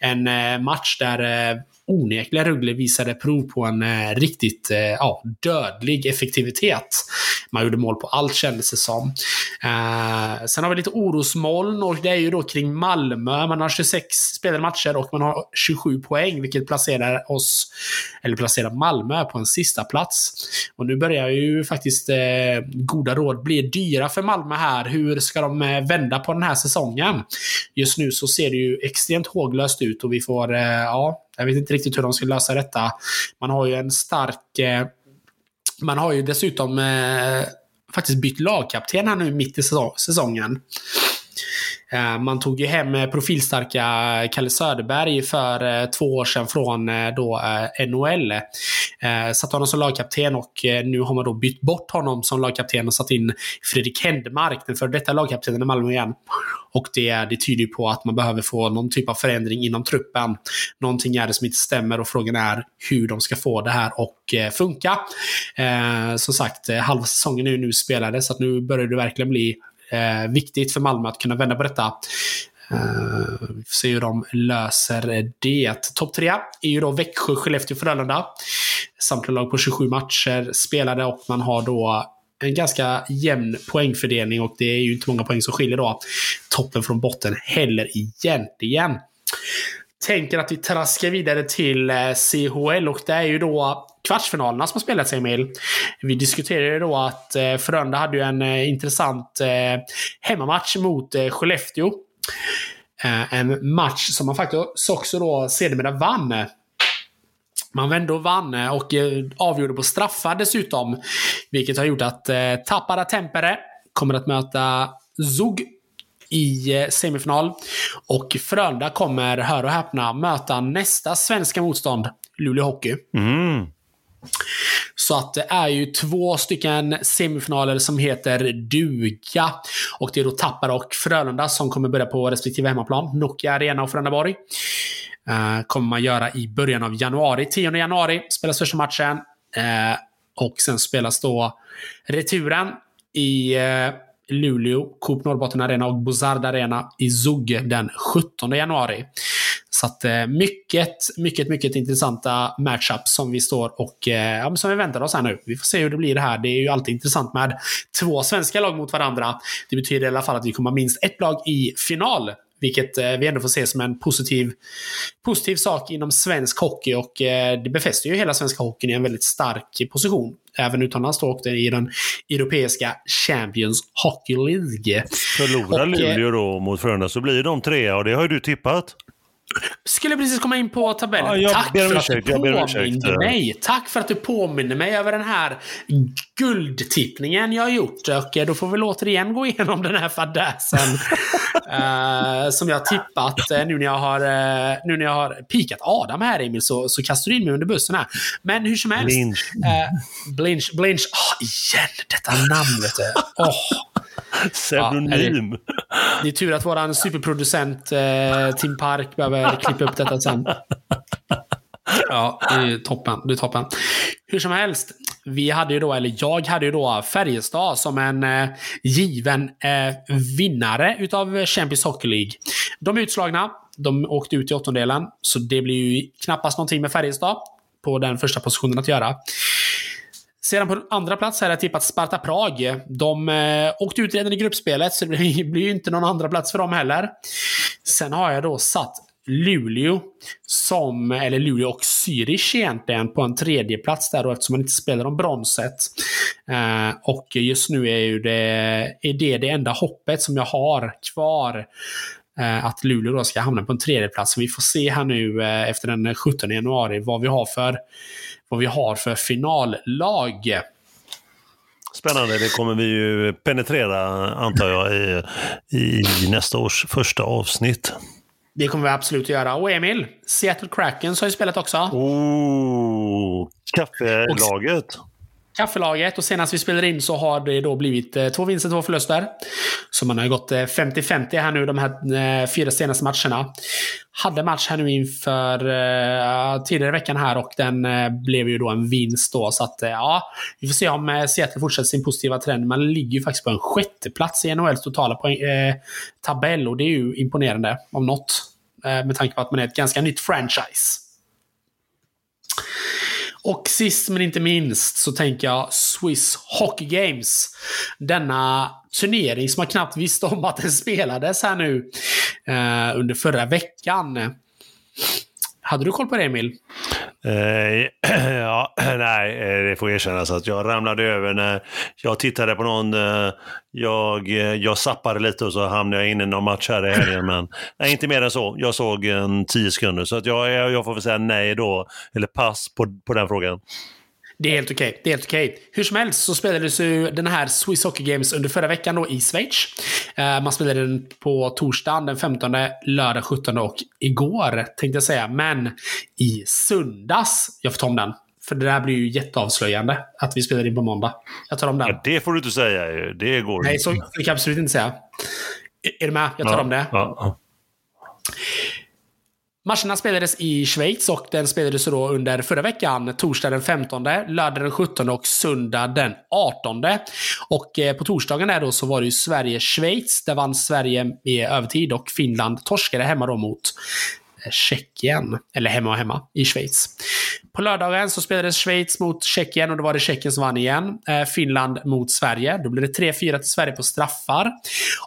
En eh, match där eh, onekligen Rögle visade prov på en eh, riktigt eh, ja, dödlig effektivitet. Man gjorde mål på allt kändes det som. Eh, sen har vi lite orosmoln och det är ju då kring Malmö. Man har 26 spelade matcher och man har 27 poäng, vilket placerar oss, eller placerar Malmö på en sista plats. Och nu börjar ju faktiskt eh, goda råd bli dyra för Malmö här. Hur ska de eh, vända på den här säsongen? Just nu så ser det ju extremt håglöst ut och vi får, eh, ja, jag vet inte riktigt hur de ska lösa detta. Man har ju en stark... Eh, man har ju dessutom eh, faktiskt bytt lagkapten här nu mitt i säsongen. Eh, man tog ju hem eh, profilstarka Kalle Söderberg för eh, två år sedan från då NHL. Satte honom som lagkapten och nu har man då bytt bort honom som lagkapten och satt in Fredrik Händemark, den före detta lagkaptenen i Malmö igen. Och det, det tyder på att man behöver få någon typ av förändring inom truppen. Någonting är det som inte stämmer och frågan är hur de ska få det här att funka. Eh, som sagt, halva säsongen är ju nu spelade så att nu börjar det verkligen bli Eh, viktigt för Malmö att kunna vända på detta. Uh, vi får se hur de löser det. Topp tre är ju då Växjö, Skellefteå, Frölunda. Samtliga lag på 27 matcher spelade och man har då en ganska jämn poängfördelning och det är ju inte många poäng som skiljer då toppen från botten heller egentligen. Tänker att vi traskar vidare till eh, CHL och det är ju då kvartsfinalerna som har spelats, Emil. Vi diskuterade då att eh, Frölunda hade ju en eh, intressant eh, hemmamatch mot eh, Skellefteå. Eh, en match som man faktiskt också då sedermera vann man vände och vann och avgjorde på straffar dessutom. Vilket har gjort att eh, Tappara Tempere kommer att möta Zug i semifinal. Och Frölunda kommer, hör och häpna, möta nästa svenska motstånd, Luleå Hockey. Mm. Så att det är ju två stycken semifinaler som heter duga. Och det är då Tappara och Frölunda som kommer börja på respektive hemmaplan. Nokia Arena och Frölundaborg. Uh, kommer man göra i början av januari. 10 januari spelas första matchen. Uh, och sen spelas då returen i uh, Luleå, Coop Norrbotten Arena och Bozard Arena i Zug den 17 januari. Så att mycket, mycket, mycket intressanta matchups som vi står och ja, som vi väntar oss här nu. Vi får se hur det blir det här. Det är ju alltid intressant med två svenska lag mot varandra. Det betyder i alla fall att vi kommer ha minst ett lag i final vilket eh, vi ändå får se som en positiv, positiv sak inom svensk hockey och eh, det befäster ju hela svenska hockeyn i en väldigt stark position. Även utomlands då och i den europeiska Champions Hockey League. Förlorar eh, Luleå då mot Frölunda så blir de trea och det har ju du tippat. Skulle precis komma in på tabellen. Ja, Tack för att du påminde mig. Tack för att du påminner mig över den här guldtippningen jag har gjort. Och eh, då får vi återigen gå igenom den här fadäsen. uh, (laughs) som jag har tippat. Uh, nu, när jag har, uh, nu när jag har pikat Adam här Emil så, så kastar du in mig under bussen här. Men hur som helst. Blinch. Blinch. Blinch. Oh, igen, detta namn vet du. Oh. Pseudonym. Ja, det, är tur att vår superproducent eh, Tim Park behöver (laughs) klippa Typ upp detta sen. Ja, det är toppen. Det är toppen. Hur som helst. Vi hade ju då, eller jag hade ju då Färjestad som en eh, given eh, vinnare utav Champions Hockey League. De är utslagna. De åkte ut i åttondelen. Så det blir ju knappast någonting med Färjestad på den första positionen att göra. Sedan på andra plats har jag tippat Sparta Prag. De eh, åkte ut redan i gruppspelet, så det blir ju inte någon andra plats för dem heller. Sen har jag då satt Luleå, som, eller Luleå och Zürich egentligen, på en tredje plats där då, eftersom man inte spelar om bronset. Eh, och just nu är, ju det, är det det enda hoppet som jag har kvar. Eh, att Luleå då ska hamna på en tredje plats. Så vi får se här nu eh, efter den 17 januari vad vi har för, vad vi har för finallag. Spännande, det kommer vi ju penetrera antar jag i, i nästa års första avsnitt. Det kommer vi absolut att göra. Och Emil, Seattle Krakens har ju spelat också. Oh, kaffelaget. Kaffelaget och senast vi spelade in så har det då blivit eh, två vinster, två förluster. Så man har gått eh, 50-50 här nu de här eh, fyra senaste matcherna. Hade match här nu inför tidigare i veckan här och den blev ju då en vinst då. Så att ja, vi får se om Seattle fortsätter sin positiva trend. Man ligger ju faktiskt på en sjätte plats i NHLs totala poäng, eh, tabell och det är ju imponerande om något. Eh, med tanke på att man är ett ganska nytt franchise. Och sist men inte minst så tänker jag Swiss Hockey Games. Denna turnering som man knappt visste om att den spelades här nu eh, under förra veckan. Hade du koll på det Emil? Eh, (clears throat) ja, (clears throat) nej, eh, det får erkännas att jag ramlade över när jag tittade på någon. Eh, jag, eh, jag sappade lite och så hamnade jag inne i någon match här i helgen. Men (clears throat) nej, inte mer än så. Jag såg en tio sekunder. Så att jag, jag får väl säga nej då, eller pass på, på den frågan. Det är helt okej. Okay. Det är helt okej. Okay. Hur som helst så spelades ju den här Swiss Hockey Games under förra veckan då i Schweiz. Uh, man spelade den på torsdagen den 15, lördag 17 och igår tänkte jag säga. Men i söndags, jag får ta om den. För det där blir ju jätteavslöjande att vi spelar in på måndag. Jag tar om den. Ja, det får du inte säga Det går Nej, så det kan jag absolut inte säga. Är du med? Jag tar ja, om det. Ja. Matcherna spelades i Schweiz och den spelades då under förra veckan, torsdag den 15, lördag den 17 och söndag den 18. Och eh, på torsdagen där då så var det ju Sverige-Schweiz. Där vann Sverige i övertid och Finland torskade hemma då mot Tjeckien. Eller hemma och hemma i Schweiz. På lördagen så spelades Schweiz mot Tjeckien och då var det Tjeckien som vann igen. Eh, Finland mot Sverige. Då blev det 3-4 till Sverige på straffar.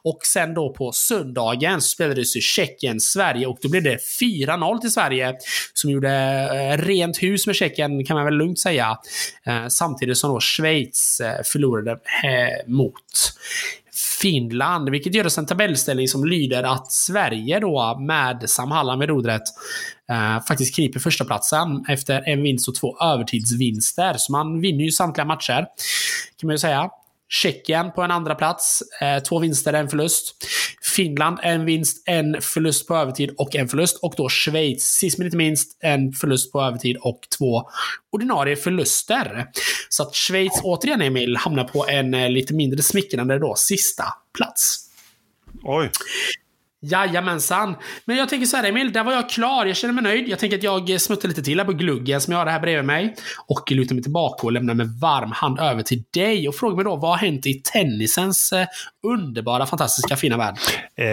Och sen då på söndagen så spelades ju Tjeckien-Sverige och då blev det 4-0 till Sverige. Som gjorde eh, rent hus med Tjeckien kan man väl lugnt säga. Eh, samtidigt som då Schweiz förlorade mot Finland, vilket gör oss en tabellställning som lyder att Sverige då med Sam Hallam vid rodret eh, faktiskt kryper första platsen efter en vinst och två övertidsvinster. Så man vinner ju samtliga matcher, kan man ju säga. Tjeckien på en andra plats. Eh, två vinster, en förlust. Finland, en vinst, en förlust på övertid och en förlust. Och då Schweiz, sist men inte minst, en förlust på övertid och två ordinarie förluster. Så att Schweiz återigen, Emil, hamnar på en eh, lite mindre smickrande då sista plats. Oj. Jajamensan. Men jag tänker så här Emil, där var jag klar. Jag känner mig nöjd. Jag tänker att jag smuttar lite till här på gluggen som jag har här bredvid mig. Och lutar mig tillbaka och lämnar med varm hand över till dig. Och frågar mig då, vad har hänt i tennisens eh, underbara, fantastiska, fina värld? Eh,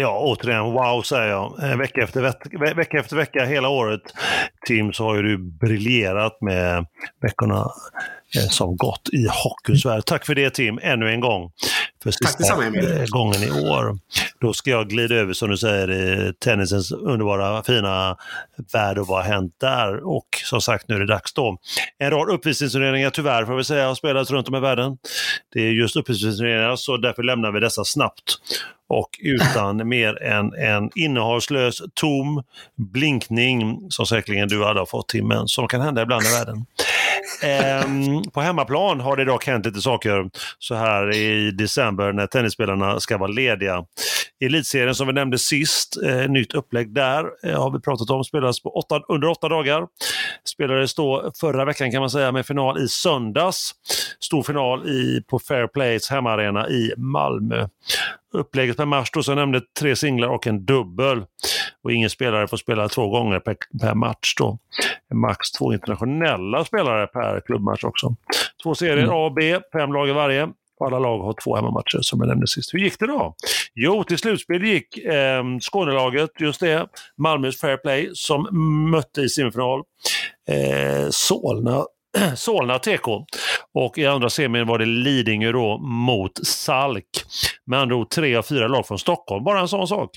ja, återigen, wow säger jag. Eh, vecka, efter vecka, vecka efter vecka, hela året. Tim, så har ju du briljerat med veckorna Eh, som gått i hockeyns värld. Tack för det Tim, ännu en gång. För sista eh, gången i år. Då ska jag glida över, som du säger, i tennisens underbara, fina värld och vad har hänt där. Och som sagt, nu är det dags då. En rad uppvisningsturneringar, tyvärr får vi säga, har spelats runt om i världen. Det är just uppvisningsturneringar, så därför lämnar vi dessa snabbt. Och utan mer än en innehållslös, tom blinkning, som säkerligen du alla har fått Tim, men som kan hända ibland i världen. Ehm, på hemmaplan har det dock hänt lite saker så här i december när tennisspelarna ska vara lediga. Elitserien som vi nämnde sist, eh, nytt upplägg där eh, har vi pratat om, spelades på åtta, under åtta dagar. Spelades då förra veckan kan man säga med final i söndags. Stor final i, på Fair Plays hemmaarena i Malmö. Upplägget per match då, som jag nämnde, tre singlar och en dubbel. Och ingen spelare får spela två gånger per, per match då. Max två internationella spelare per klubbmatch också. Två serier mm. A och B, fem lag i varje. Alla lag har två hemmamatcher som jag nämnde sist. Hur gick det då? Jo, till slutspel gick eh, Skånelaget, just det, Malmös Fair Play, som mötte i semifinal eh, Solna (clears throat) Solna TK. Och i andra semin var det Lidingö då mot Salk. Med andra ord tre av fyra lag från Stockholm, bara en sån sak.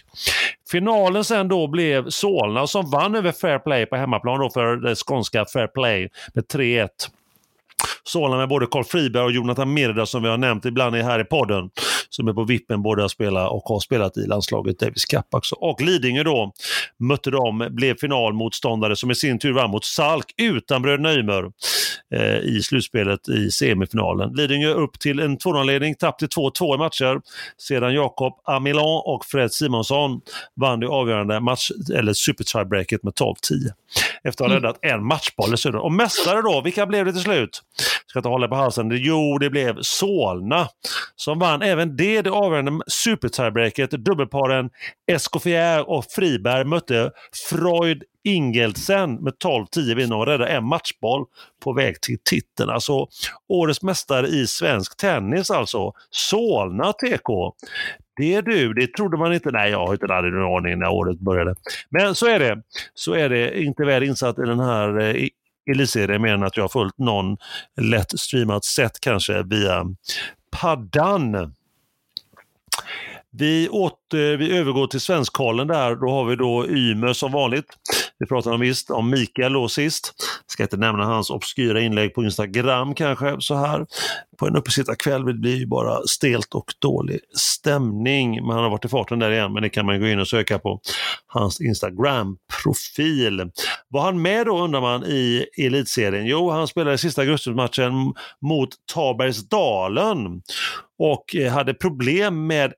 Finalen sen då blev Solna som vann över Fair Play på hemmaplan då för det skånska Fair Play med 3-1. Solna med både Carl Friberg och Jonathan Mirda som vi har nämnt ibland här i podden. Som är på vippen både att spela och har spelat i landslaget Davis Cup också. Och Lidingö då mötte dem, blev finalmotståndare som i sin tur vann mot Salk utan Bröderna Ymer eh, i slutspelet i semifinalen. Lidingö upp till en 2-0-ledning, tapp till 2-2 i matcher. Sedan Jakob Amilan och Fred Simonsson vann det avgörande match, eller super-tiebreaket med 12-10. Efter att ha räddat en matchboll dessutom. Och mästare då, vilka blev det till slut? Ska inte hålla på halsen. Jo, det blev Solna som vann även det, det avgörande super-tiebreaket. Dubbelparen Escoffier och Friberg mötte Freud Ingeldsen med 12-10 vinner och räddar en matchboll på väg till titeln. Alltså årets mästare i svensk tennis alltså. Solna TK. Det är du, det trodde man inte. Nej, jag har inte hade någon aning när året började. Men så är det. Så är det. Inte väl insatt i den här eh, elitserien mer än att jag har följt någon lätt streamat sätt kanske via paddan. Vi, åter, Eh, vi övergår till Svenskollen där. Då har vi då Ymer som vanligt. Vi pratade om visst om Mikael då sist. Ska inte nämna hans obskyra inlägg på Instagram kanske så här. På en uppesittarkväll det blir ju bara stelt och dålig stämning. Men han har varit i farten där igen, men det kan man gå in och söka på hans Instagram-profil. Var han med då undrar man i elitserien? Jo, han spelade sista gruppspelsmatchen mot Tabergsdalen och hade problem med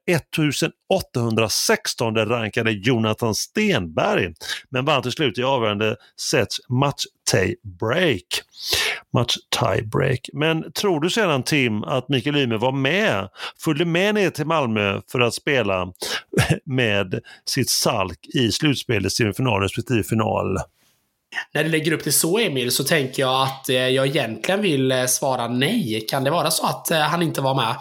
1816 rankade Jonathan Stenberg. Men vann till slut i avgörande sets match tie-break. Match tie-break. Men tror du sedan Tim att Mikael Ymer var med, följde med ner till Malmö för att spela (laughs) med sitt Salk i slutspelet, semifinal respektive final? När du lägger upp det så Emil så tänker jag att eh, jag egentligen vill eh, svara nej. Kan det vara så att eh, han inte var med?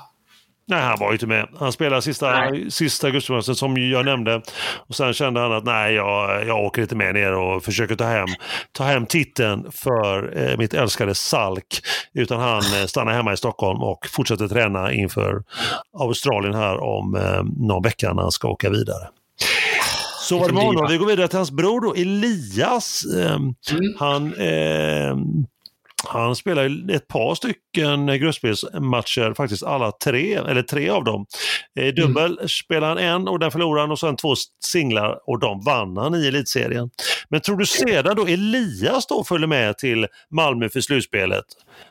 Nej, han var ju inte med. Han spelade sista, sista augustimatchen som jag nämnde. Och sen kände han att nej, jag, jag åker inte med ner och försöker ta hem, ta hem titeln för eh, mitt älskade Salk. Utan han eh, stannar hemma i Stockholm och fortsätter träna inför Australien här om eh, någon vecka när han ska åka vidare. Så var det med honom. Vi går vidare till hans bror då, Elias. Mm. Han eh, han spelar ett par stycken gruppspelsmatcher, faktiskt alla tre, eller tre av dem. I mm. dubbel mm. spelar han en och den förlorar han och sen två singlar och de vann han i elitserien. Men tror du sedan då Elias då följer med till Malmö för slutspelet?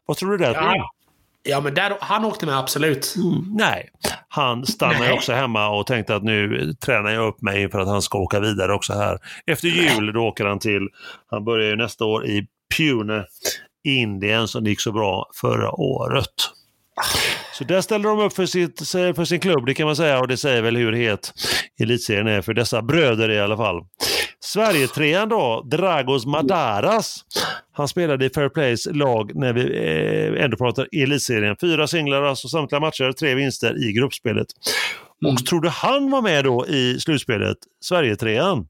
Vad tror du där? Ja. Ja, men där, han åkte med absolut. Mm, nej, han stannade också hemma och tänkte att nu tränar jag upp mig för att han ska åka vidare också här. Efter jul då åker han till, han börjar ju nästa år i Pune Indien som gick så bra förra året. Så där ställer de upp för, sitt, för sin klubb, det kan man säga, och det säger väl hur het elitserien är för dessa bröder i alla fall. Sverige-trean då, Dragos Madaras. Han spelade i Fair Plays lag när vi eh, ändå pratar elitserien. Fyra singlar, alltså samtliga matcher, tre vinster i gruppspelet. Och mm. tror du han var med då i slutspelet, Sverige-trean?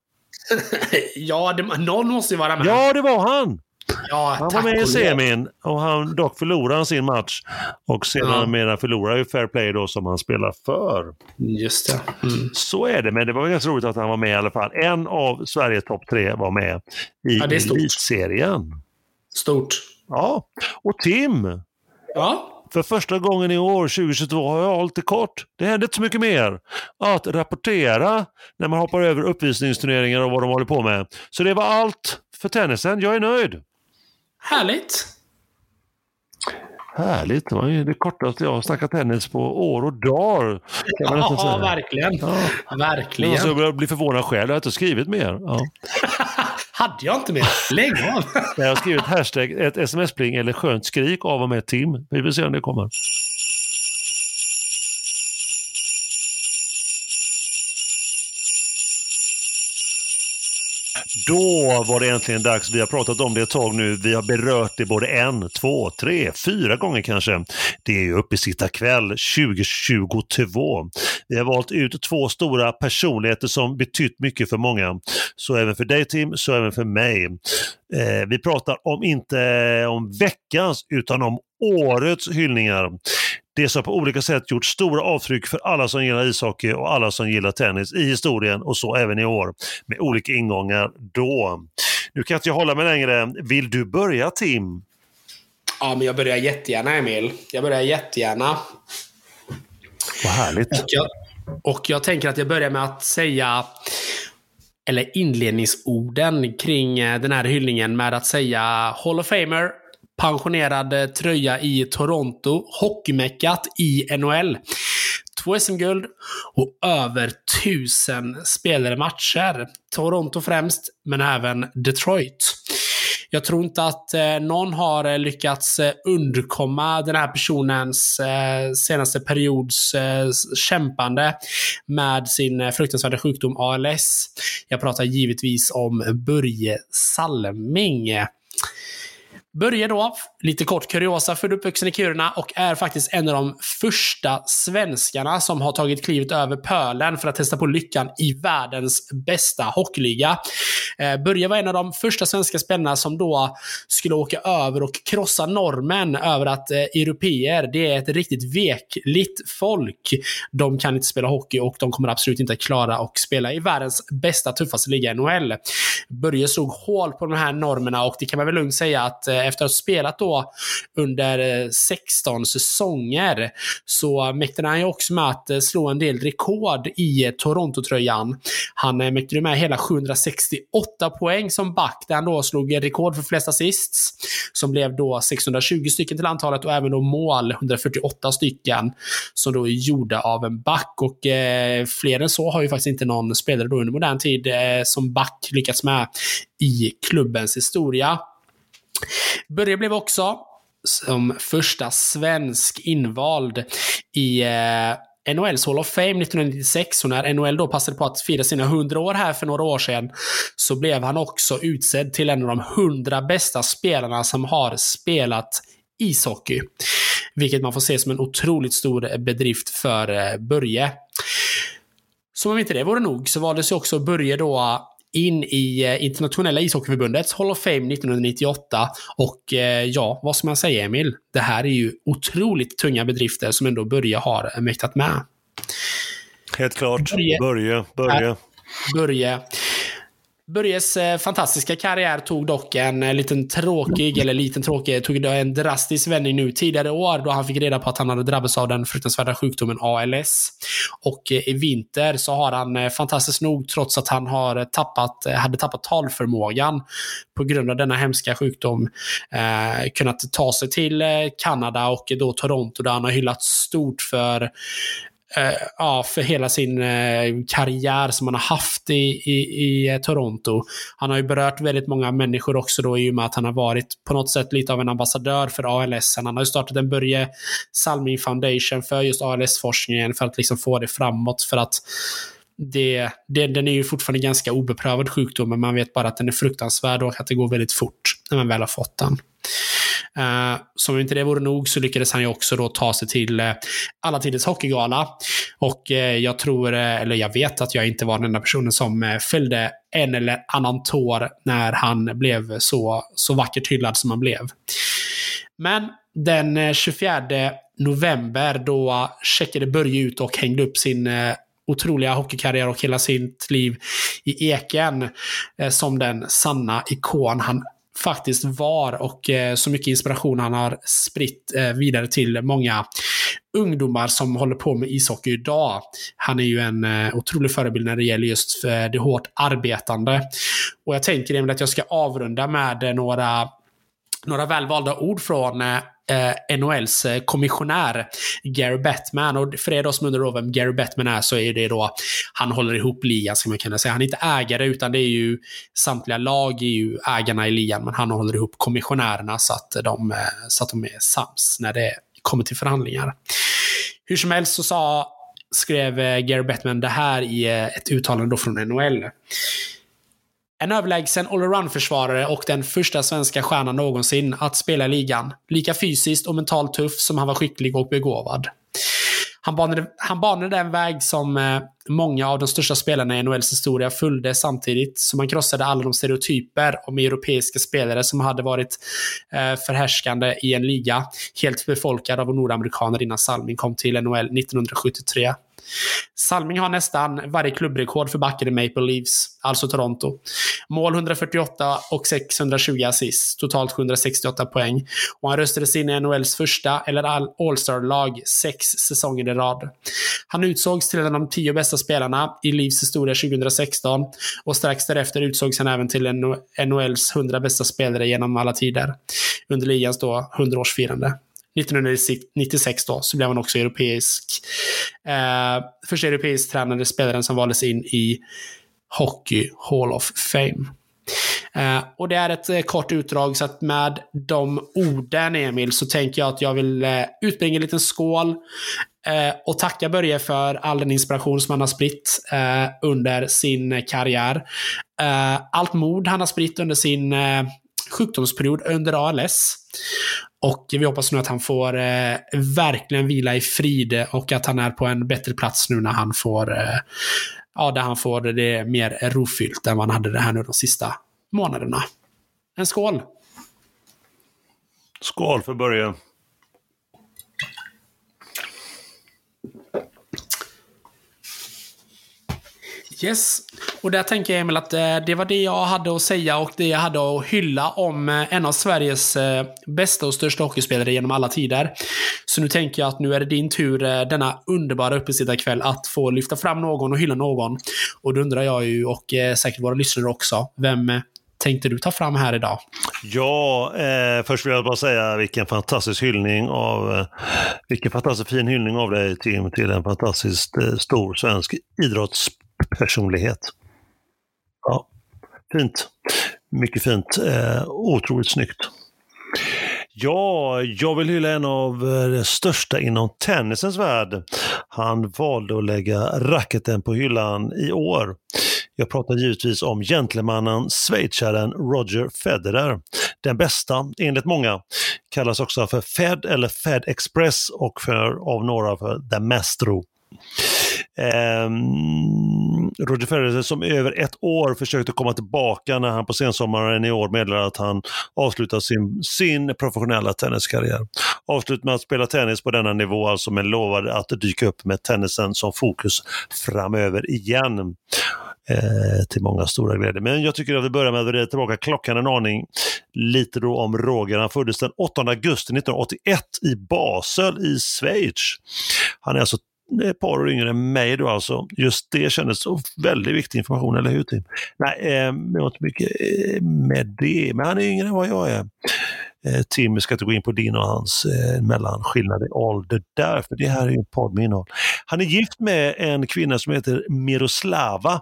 (laughs) ja, det, någon måste ju vara med. Ja, det var han! Ja, han var med i semin och han, dock förlorade han sin match. Och sedan ja. förlorade ju Fair Play då som han spelar för. Just det. Mm. Så är det, men det var ganska roligt att han var med i alla fall. En av Sveriges topp tre var med i ja, elitserien. Stort. Ja, och Tim. Ja? För första gången i år, 2022, har jag hållit det kort. Det händer inte så mycket mer att rapportera när man hoppar över uppvisningsturneringar och vad de håller på med. Så det var allt för tennisen. Jag är nöjd. Härligt! Härligt, det var ju det kortaste jag har snackat tennis på år och dagar. Ja, verkligen. Ja. Verkligen. Jag börjar bli förvånad själv, jag har inte skrivit mer. Ja. (laughs) Hade jag inte mer? Lägg av! jag har skrivit hashtag ett sms-pling eller skönt skrik av och med Tim. Vi får se om det kommer. Då var det äntligen dags. Vi har pratat om det ett tag nu. Vi har berört det både en, två, tre, fyra gånger kanske. Det är ju uppesittarkväll 2022. Vi har valt ut två stora personligheter som betytt mycket för många. Så även för dig Tim, så även för mig. Eh, vi pratar om inte om veckans utan om årets hyllningar. Det som på olika sätt gjort stora avtryck för alla som gillar ishockey och alla som gillar tennis i historien och så även i år med olika ingångar då. Nu kan inte jag hålla mig längre. Vill du börja Tim? Ja, men jag börjar jättegärna Emil. Jag börjar jättegärna. Vad härligt. Och jag, och jag tänker att jag börjar med att säga eller inledningsorden kring eh, den här hyllningen med att säga Hall of Famer, pensionerad eh, tröja i Toronto, hockeymeckat i NHL. Två SM-guld och över tusen spelade matcher. Toronto främst, men även Detroit. Jag tror inte att eh, någon har eh, lyckats eh, undkomma den här personens eh, senaste periods eh, kämpande med sin eh, fruktansvärda sjukdom ALS. Jag pratar givetvis om Börje Salming. Börje då, lite kort kuriosa, född uppvuxen i Kiruna och är faktiskt en av de första svenskarna som har tagit klivet över pölen för att testa på lyckan i världens bästa hockeyliga. Eh, Börje var en av de första svenska spelarna som då skulle åka över och krossa normen över att eh, europeer, det är ett riktigt vekligt folk. De kan inte spela hockey och de kommer absolut inte att klara att spela i världens bästa, tuffaste liga, NHL. Börje såg hål på de här normerna och det kan man väl lugnt säga att eh, Eh, efter att ha spelat då under eh, 16 säsonger så mäktade han ju också med att eh, slå en del rekord i Toronto-tröjan. Han mäktade med hela 768 poäng som back där han då slog rekord för flest assists som blev då 620 stycken till antalet och även då mål 148 stycken som då är gjorda av en back och eh, fler än så har ju faktiskt inte någon spelare då under modern tid eh, som back lyckats med i klubbens historia. Börje blev också som första svensk invald i eh, NHLs Hall of Fame 1996 och när NHL då passade på att fira sina 100 år här för några år sedan så blev han också utsedd till en av de 100 bästa spelarna som har spelat ishockey. Vilket man får se som en otroligt stor bedrift för eh, Börje. Som om inte det vore nog så valdes ju också Börje då in i eh, internationella ishockeyförbundets Hall of Fame 1998. Och eh, ja, vad ska man säga Emil? Det här är ju otroligt tunga bedrifter som ändå Börje har mäktat med. Helt klart. Börje. Börje. Börje. Börje. Börjes eh, fantastiska karriär tog dock en eh, liten tråkig, eller liten tråkig, tog en drastisk vändning nu tidigare år då han fick reda på att han hade drabbats av den fruktansvärda sjukdomen ALS. Och eh, i vinter så har han fantastiskt nog, trots att han har tappat, hade tappat talförmågan på grund av denna hemska sjukdom, eh, kunnat ta sig till Kanada och då Toronto där han har hyllats stort för Eh, ja, för hela sin eh, karriär som han har haft i, i, i eh, Toronto. Han har ju berört väldigt många människor också då i och med att han har varit på något sätt lite av en ambassadör för ALS. Han har ju startat en Börje Salming Foundation för just ALS-forskningen för att liksom få det framåt. För att det, det, den är ju fortfarande ganska obeprövad sjukdom, men man vet bara att den är fruktansvärd och att det går väldigt fort när man väl har fått den. Uh, som om inte det vore nog så lyckades han ju också då ta sig till uh, alla tiders hockeygala. Och uh, jag tror, eller jag vet att jag inte var den enda personen som uh, följde en eller annan tår när han blev så, så vackert hyllad som han blev. Men den 24 november då checkade Börje ut och hängde upp sin otroliga hockeykarriär och hela sitt liv i Eken eh, som den sanna ikon han faktiskt var och eh, så mycket inspiration han har spritt eh, vidare till många ungdomar som håller på med ishockey idag. Han är ju en eh, otrolig förebild när det gäller just eh, det hårt arbetande. Och jag tänker att jag ska avrunda med eh, några några välvalda ord från eh, NHLs eh, kommissionär Gary Bettman. Och för er då som undrar vem Gary Bettman är så är det då, han håller ihop ligan ska man kunna säga. Han är inte ägare utan det är ju samtliga lag är ju ägarna i ligan, men han håller ihop kommissionärerna så att de, eh, så att de är sams när det kommer till förhandlingar. Hur som helst så sa, skrev eh, Gary Bettman det här i ett uttalande då från NHL. En överlägsen allround-försvarare och den första svenska stjärnan någonsin att spela i ligan. Lika fysiskt och mentalt tuff som han var skicklig och begåvad. Han banade, han banade den väg som eh, många av de största spelarna i NHLs historia följde samtidigt som han krossade alla de stereotyper om europeiska spelare som hade varit eh, förhärskande i en liga helt befolkad av nordamerikaner innan Salming kom till NHL 1973. Salming har nästan varje klubbrekord för backen i Maple Leafs, alltså Toronto. Mål 148 och 620 assist, totalt 768 poäng. Och han röstades in i NHLs första, eller All-Star-lag, sex säsonger i rad. Han utsågs till en av de tio bästa spelarna i Leafs historia 2016 och strax därefter utsågs han även till NHLs 100 bästa spelare genom alla tider. Under ligans då 100-årsfirande. 1996 då, så blev han också europeisk. Eh, första europeisk tränade spelaren som valdes in i Hockey Hall of Fame. Eh, och det är ett eh, kort utdrag, så att med de orden Emil, så tänker jag att jag vill eh, utbringa en liten skål eh, och tacka Börje för all den inspiration som han har spritt eh, under sin eh, karriär. Eh, allt mod han har spritt under sin eh, sjukdomsperiod under ALS. Och vi hoppas nu att han får eh, verkligen vila i frid och att han är på en bättre plats nu när han får, eh, ja, där han får det mer rofyllt än vad han hade det här nu de sista månaderna. En skål! Skål för Börje! Yes. Och där tänker jag Emil att eh, det var det jag hade att säga och det jag hade att hylla om eh, en av Sveriges eh, bästa och största hockeyspelare genom alla tider. Så nu tänker jag att nu är det din tur denna underbara uppesittarkväll att få lyfta fram någon och hylla någon. Och då undrar jag ju, och säkert våra lyssnare också, vem tänkte du ta fram här idag? Ja, eh, först vill jag bara säga vilken fantastisk hyllning av, eh, vilken fantastisk fin hyllning av dig Tim till en fantastiskt eh, stor svensk idrotts personlighet. Ja, fint. Mycket fint. Eh, otroligt snyggt. Ja, jag vill hylla en av de största inom tennisens värld. Han valde att lägga racketen på hyllan i år. Jag pratar givetvis om gentlemannen, schweizaren Roger Federer. Den bästa, enligt många, kallas också för Fed eller Fed Express och för, av några för The Mastro eh, Roger Federer som över ett år försökte komma tillbaka när han på sensommaren i år meddelade att han avslutar sin, sin professionella tenniskarriär. Avslut med att spela tennis på denna nivå, alltså men lovade att dyka upp med tennisen som fokus framöver igen. Ehm, till många stora glädje. Men jag tycker att vi börjar med att vrida tillbaka klockan en aning. Lite då om Roger. Han föddes den 8 augusti 1981 i Basel i Schweiz. Han är alltså ett par år yngre än mig då alltså. Just det kändes så väldigt viktig information, eller hur Tim? Nej, eh, jag har inte mycket eh, med det, men han är yngre än vad jag är. Eh, Tim ska inte gå in på din och hans eh, mellanskillnad i ålder där, för det här är ju en podd med innehåll. Han är gift med en kvinna som heter Miroslava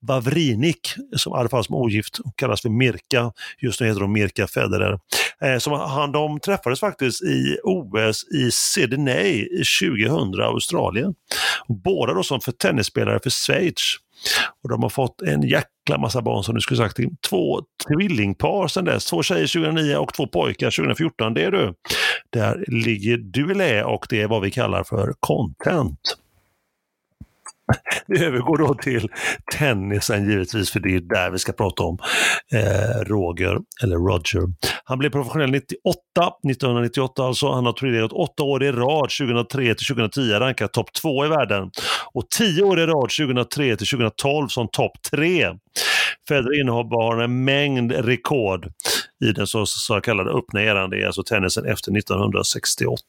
Vavrinik, som i alla fall som ogift kallas för Mirka. Just nu heter hon Mirka Federer. Eh, som han, de träffades faktiskt i OS i Sydney 2000, Australien. Båda då som för tennisspelare för Schweiz. Och de har fått en jäkla massa barn som du skulle sagt. Två tvillingpar sedan dess. Två tjejer 2009 och två pojkar 2014. Det är du. Där ligger du i lä och det är vad vi kallar för content. (laughs) Vi övergår då till tennisen givetvis, för det är där vi ska prata om eh, Roger, eller Roger. Han blev professionell 98, 1998 alltså. Han har turnerat åtta år i rad, 2003 till 2010 rankad topp två i världen. Och tio år i rad, 2003 till 2012 som topp tre. Federer innehar en mängd rekord i den så, så kallade öppna eran, det är alltså tennisen efter 1968.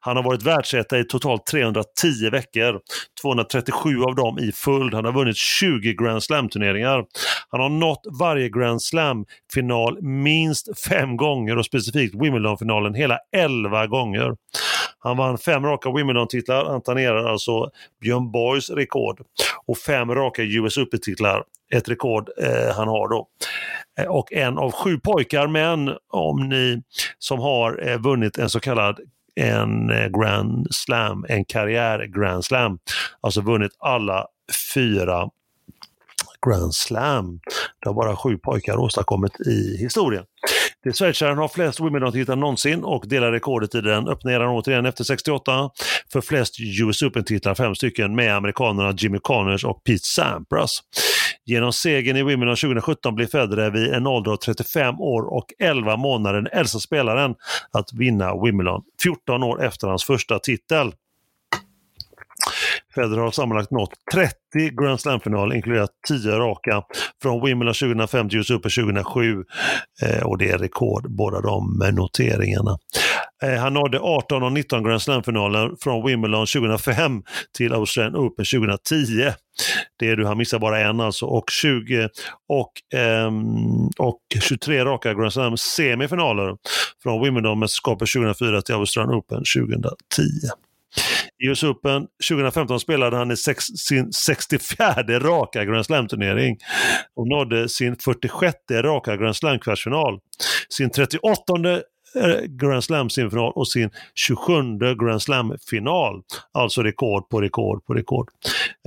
Han har varit världsetta i totalt 310 veckor, 237 av dem i följd. Han har vunnit 20 Grand Slam-turneringar. Han har nått varje Grand Slam-final minst fem gånger och specifikt Wimbledon-finalen hela 11 gånger. Han vann fem raka Wimbledon-titlar, han tangerar alltså Björn Borgs rekord och fem raka US Open-titlar, ett rekord eh, han har då. Eh, och en av sju pojkar, men om ni som har eh, vunnit en så kallad en eh, Grand Slam, en karriär Grand Slam, alltså vunnit alla fyra Grand Slam. Det har bara sju pojkar åstadkommit i historien. Det schweizaren har flest Wimbledon-titlar någonsin och delar rekordet i den öppnar eran återigen efter 68 för flest US Open-titlar, fem stycken, med amerikanerna Jimmy Connors och Pete Sampras. Genom segern i Wimbledon 2017 blev Federer vid en ålder av 35 år och 11 månader den äldsta spelaren att vinna Wimbledon, 14 år efter hans första titel. Federer har sammanlagt nått 30 Grand Slam-finaler, inkluderat 10 raka från Wimbledon 2005 till US Open 2007. Eh, och det är rekord, båda de noteringarna. Eh, han nådde 18 av 19 Grand Slam-finaler från Wimbledon 2005 till Australian Open 2010. Det är du, han missar bara en alltså. Och, 20, och, eh, och 23 raka Grand Slam semifinaler från Wimbledon-mästerskapet 2004 till Australian Open 2010. I US Open 2015 spelade han i sex, sin 64 raka Grand Slam-turnering och nådde sin 46 raka Grand Slam-kvartsfinal. Sin 38 eh, Grand Slam-semifinal och sin 27 Grand Slam-final. Alltså rekord på rekord på rekord.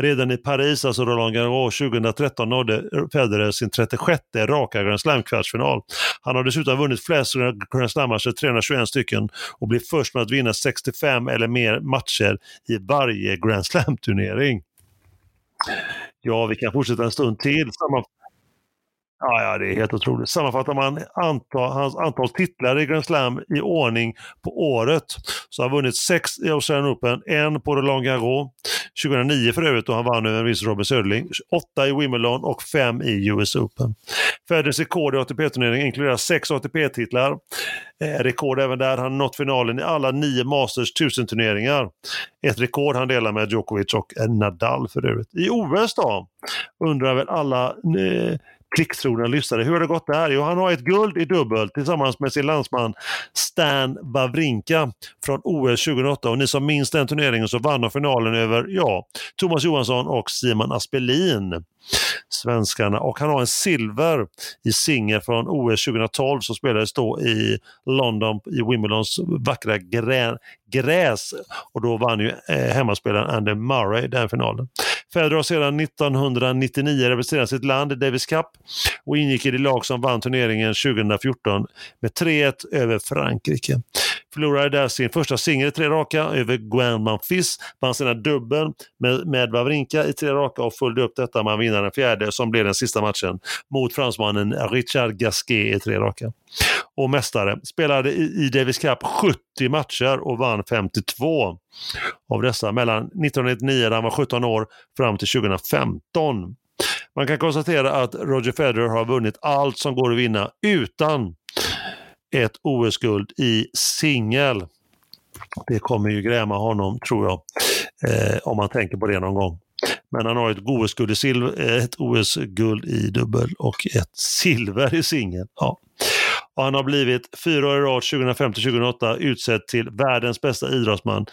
Redan i Paris, alltså Roland Garros 2013, nådde Federer sin 36 raka Grand Slam-kvartsfinal. Han har dessutom vunnit flest Grand Slam-matcher, alltså 321 stycken, och blir först med att vinna 65 eller mer matcher i varje Grand Slam-turnering. Ja, vi kan fortsätta en stund till. Samma Ja, ja, det är helt otroligt. Sammanfattar man antal, hans antal titlar i Grand Slam i ordning på året så har han vunnit sex i Australian Open, en på Roland Garros, 2009 för övrigt då han vann över en viss Söderling, åtta i Wimbledon och fem i US Open. Federers rekord i ATP-turneringen inkluderar sex ATP-titlar. Eh, rekord även där. Han har nått finalen i alla nio Masters 1000-turneringar. Ett rekord han delar med Djokovic och Nadal för övrigt. I OS då undrar väl alla eh, klicktrogna lyssnare. Hur har det gått där? Jo, han har ett guld i dubbel tillsammans med sin landsman Stan Wawrinka från OS 2008. Och ni som minns den turneringen så vann de finalen över, ja, Thomas Johansson och Simon Aspelin svenskarna. Och han har en silver i singel från OS 2012 som spelades då i London i Wimbledons vackra grä, gräs. Och då vann ju eh, hemmaspelaren Andy Murray den finalen. Federer har sedan 1999 representerat sitt land i Davis Cup och ingick i det lag som vann turneringen 2014 med 3-1 över Frankrike. Förlorade där sin första singel i tre raka över Gwen Manfis, vann sedan dubbel med, med Wawrinka i tre raka och följde upp detta med att vinna den fjärde som blev den sista matchen mot fransmannen Richard Gasquet i tre raka. Och mästare spelade i, i Davis Cup 70 matcher och vann 52 av dessa mellan 1999 när han var 17 år fram till 2015. Man kan konstatera att Roger Federer har vunnit allt som går att vinna utan ett OS-guld i singel. Det kommer ju gräma honom, tror jag, eh, om man tänker på det någon gång. Men han har eh, ett OS-guld i, silver, ett OS i dubbel och ett silver i singel. Ja. Och han har blivit fyra år i rad, 2005-2008, utsedd till världens bästa idrottsman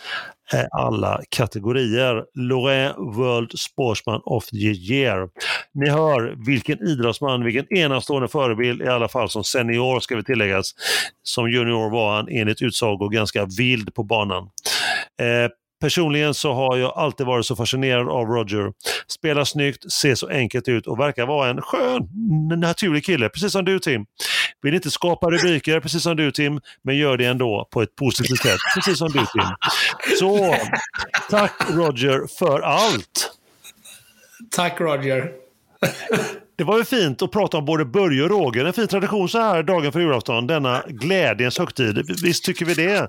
i alla kategorier. Lorraine World Sportsman of the Year. Ni hör vilken idrottsman, vilken enastående förebild, i alla fall som senior ska vi tilläggas. Som junior var han enligt utsago ganska vild på banan. Eh, Personligen så har jag alltid varit så fascinerad av Roger. Spelar snyggt, ser så enkelt ut och verkar vara en skön, naturlig kille, precis som du Tim. Vill inte skapa rubriker, precis som du Tim, men gör det ändå på ett positivt sätt, precis som du Tim. Så, tack Roger för allt! Tack Roger! Det var ju fint att prata om både Börje och Roger. En fin tradition så här dagen för julafton, denna glädjens högtid. Visst tycker vi det,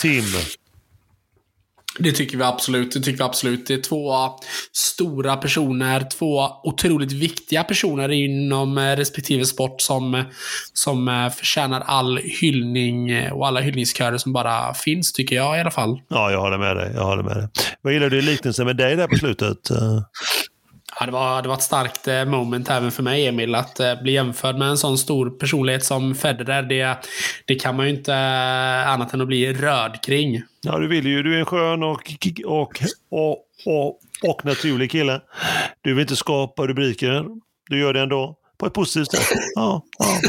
Tim? Det tycker vi absolut. Det tycker vi absolut. Det är två stora personer, två otroligt viktiga personer inom eh, respektive sport som, som eh, förtjänar all hyllning eh, och alla hyllningskörer som bara finns, tycker jag i alla fall. Ja, jag håller med dig. Jag håller med dig. Vad gillar du i liknelsen med dig där på slutet? Ja, det, var, det var ett starkt eh, moment även för mig, Emil. Att eh, bli jämförd med en sån stor personlighet som Federer, det, det kan man ju inte eh, annat än att bli rörd kring. Ja, du vill ju. Du är en skön och, och, och, och, och naturlig kille. Du vill inte skapa rubriker. Du gör det ändå på ett positivt sätt. Ja, ja.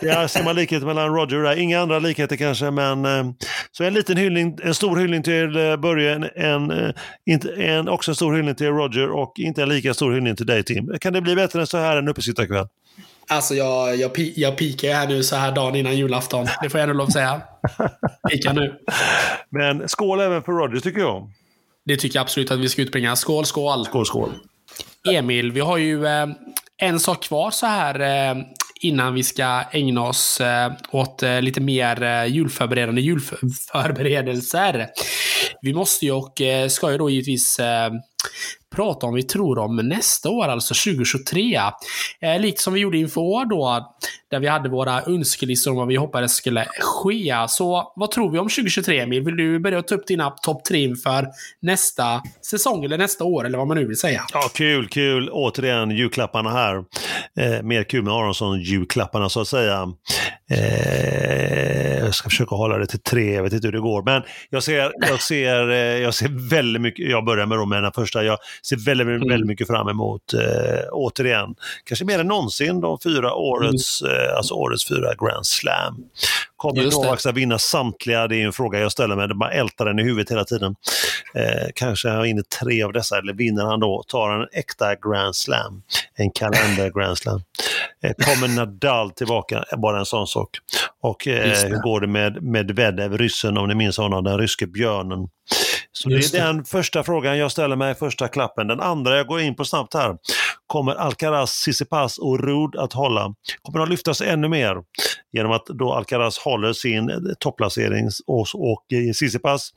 Där ser man likheter mellan Roger och där. Inga andra likheter kanske, men eh, så en liten hyllning, en stor hyllning till eh, Börje, en, en, eh, en, också en stor hyllning till Roger och inte en lika stor hyllning till dig Tim. Kan det bli bättre än så här en uppesittarkväll? Alltså jag, jag, jag pikar här nu så här dagen innan julafton. Det får jag ändå lov att säga. Pika nu. Men skål även för Roger tycker jag. Det tycker jag absolut att vi ska utbringa. Skål, skål! Skål, skål! Emil, vi har ju eh, en sak kvar så här eh, innan vi ska ägna oss eh, åt eh, lite mer julförberedande julförberedelser. Vi måste ju och ska ju då givetvis prata om vi tror om nästa år, alltså 2023. Eh, likt som vi gjorde inför år då, där vi hade våra önskelistor om vad vi hoppades skulle ske. Så vad tror vi om 2023, Emil? Vill du börja ta upp dina topp tre inför nästa säsong, eller nästa år, eller vad man nu vill säga? Ja, kul, kul. Återigen, julklapparna här. Eh, mer kul med Aronsson-julklapparna, så att säga. Eh, jag ska försöka hålla det till tre, jag vet inte hur det går. Men jag ser, jag ser, eh, jag ser väldigt mycket, jag börjar med, den första, jag ser väldigt, väldigt mm. mycket fram emot, eh, återigen, kanske mer än någonsin, de fyra årets, mm. eh, alltså årets fyra Grand Slam. Kommer Novak att vinna samtliga? Det är en fråga jag ställer mig. Man ältar den i huvudet hela tiden. Eh, kanske han vinner tre av dessa, eller vinner han då? Tar han en äkta Grand Slam? En kalender Grand Slam? Eh, kommer Nadal tillbaka? Bara en sån sak. Och eh, hur går det med Medvedev, ryssen, om ni minns honom, den ryske björnen? Så det är den första frågan jag ställer mig, första klappen. Den andra jag går in på snabbt här. Kommer Alcaraz, Tsitsipas och Rud att hålla? Kommer de lyftas ännu mer genom att då Alcaraz håller sin eh, topplacering och, och Tsitsipas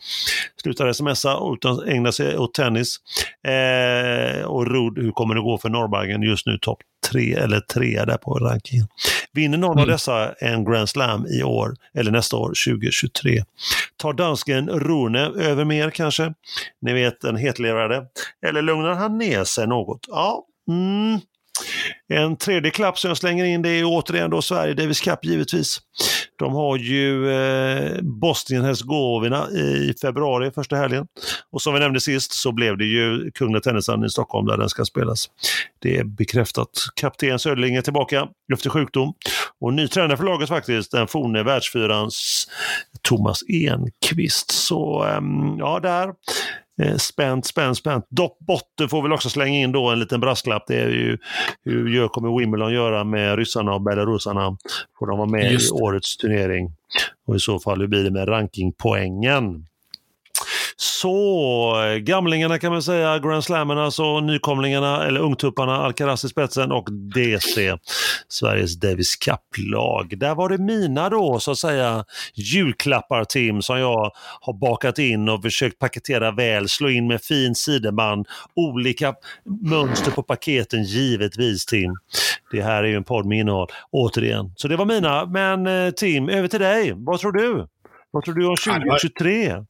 slutar smsa utan ägnar sig åt tennis. Eh, och Rud, hur kommer det gå för Norrbagen just nu topp tre eller trea där på rankingen. Vinner någon mm. av dessa en Grand Slam i år eller nästa år, 2023? Tar dansken Rune över mer kanske? Ni vet den hetlevrade. Eller lugnar han ner sig något? Ja, mm. En tredje klapp som jag slänger in det är återigen då Sverige Davis Cup givetvis. De har ju eh, Bosnien-Hercegovina i februari, första helgen. Och som vi nämnde sist så blev det ju Kungliga Tennishallen i Stockholm där den ska spelas. Det är bekräftat. Kapten Söderling är tillbaka efter sjukdom. Och ny tränare för laget faktiskt, den forne världsfyrans Thomas Enqvist. Så eh, ja, där spänt, spänt, spänt. Dopp botten får väl också slänga in då en liten brasklapp. Det är ju hur gör, kommer Wimbledon göra med ryssarna och belarusarna? Får de vara med i årets turnering? Och i så fall hur blir det med rankingpoängen? Så gamlingarna kan man säga, Grand Slammerna, alltså nykomlingarna eller ungtupparna, Alcaraz i spetsen och DC, Sveriges Davis Cup-lag. Där var det mina då så att säga julklappar Tim som jag har bakat in och försökt paketera väl, slå in med fin sideband, olika mönster på paketen givetvis Tim. Det här är ju en podd med innehåll, återigen. Så det var mina, men eh, Tim, över till dig. Vad tror du? Vad tror du om 2023?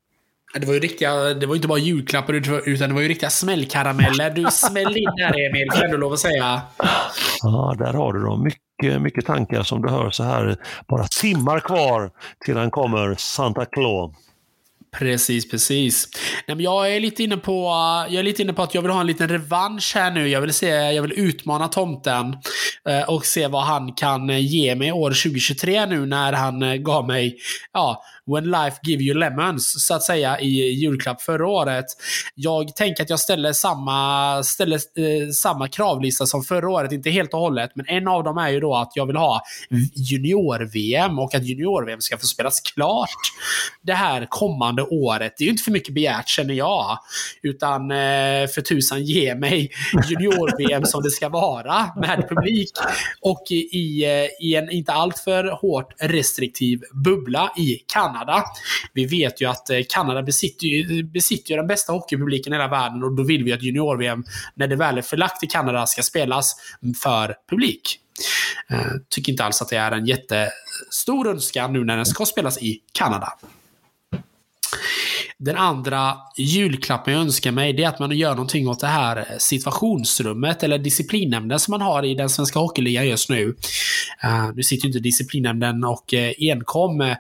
Det var ju riktiga, det var inte bara julklappar utan det var ju riktiga smällkarameller. Du smällde in där Emil, kan du lov att säga. Ja, där har du dem. Mycket, mycket tankar som du hör så här. Bara timmar kvar till han kommer, Santa Claus. Precis, precis. Nej, men jag, är lite inne på, jag är lite inne på att jag vill ha en liten revansch här nu. Jag vill, se, jag vill utmana tomten eh, och se vad han kan ge mig år 2023 nu när han eh, gav mig ja, When Life Give You Lemons, så att säga, i julklapp förra året. Jag tänker att jag ställer samma, ställer, eh, samma kravlista som förra året, inte helt och hållet, men en av dem är ju då att jag vill ha junior-VM och att junior-VM ska få spelas klart det här kommande året. Det är ju inte för mycket begärt känner jag. Utan eh, för tusan ge mig junior-VM som det ska vara med publik. Och i, i eh, en inte alltför hårt restriktiv bubbla i Kanada Kanada. Vi vet ju att eh, Kanada besitter, besitter den bästa hockeypubliken i hela världen och då vill vi att junior-VM, när det väl är förlagt till Kanada, ska spelas för publik. Eh, tycker inte alls att det är en jättestor önskan nu när den ska spelas i Kanada. Den andra julklappen jag önskar mig, det är att man gör någonting åt det här situationsrummet, eller disciplinnämnden som man har i den svenska hockeyligan just nu. Uh, nu sitter ju inte disciplinnämnden och uh, enkom uh,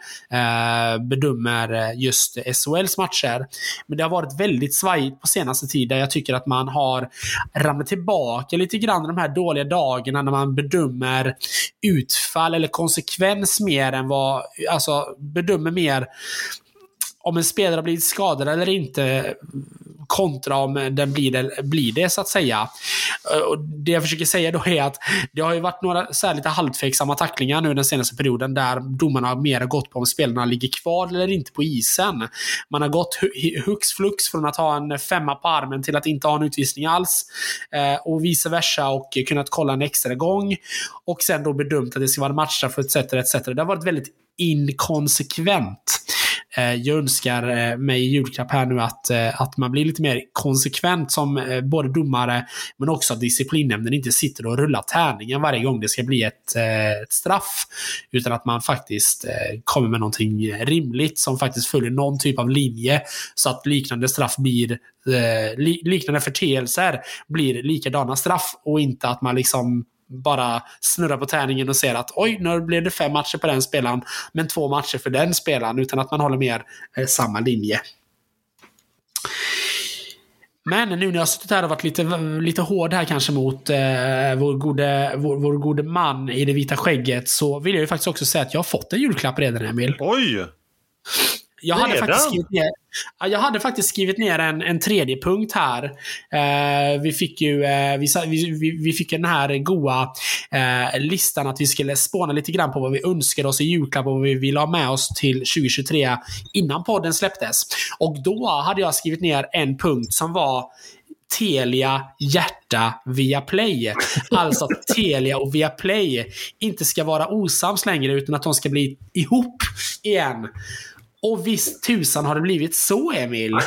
bedömer just SHLs matcher. Men det har varit väldigt svajigt på senaste tiden. Jag tycker att man har ramlat tillbaka lite grann de här dåliga dagarna när man bedömer utfall eller konsekvens mer än vad, alltså bedömer mer om en spelare har blivit skadad eller inte kontra om den blir det, blir det så att säga. Eh, och det jag försöker säga då är att det har ju varit några så lite halvtveksamma tacklingar nu den senaste perioden där domarna mer har gått på om spelarna ligger kvar eller inte på isen. Man har gått hux flux från att ha en femma på armen till att inte ha en utvisning alls. Eh, och vice versa och kunnat kolla en extra gång. Och sen då bedömt att det ska vara matchstraff etc. etc. Det har varit väldigt inkonsekvent. Eh, jag önskar eh, mig i julklapp här nu att, eh, att man blir lite mer konsekvent som både domare men också att disciplinnämnden inte sitter och rullar tärningen varje gång det ska bli ett, ett straff. Utan att man faktiskt kommer med någonting rimligt som faktiskt följer någon typ av linje så att liknande straff blir liknande förteelser blir likadana straff och inte att man liksom bara snurrar på tärningen och ser att oj, nu blev det fem matcher på den spelaren, men två matcher för den spelaren, utan att man håller mer eh, samma linje. Men nu när jag har suttit här och varit lite, lite hård här kanske mot eh, vår, gode, vår, vår gode man i det vita skägget så vill jag ju faktiskt också säga att jag har fått en julklapp redan, Emil. Oj! Jag hade, faktiskt skrivit ner, jag hade faktiskt skrivit ner en, en tredje punkt här. Eh, vi fick ju eh, vi, vi, vi, fick den här goa eh, listan att vi skulle spåna lite grann på vad vi önskade oss i julklapp och vad vi ville ha med oss till 2023 innan podden släpptes. Och då hade jag skrivit ner en punkt som var Telia hjärta via Play. Alltså att Telia och Viaplay inte ska vara osams längre utan att de ska bli ihop igen. Och visst tusan har det blivit så, Emil.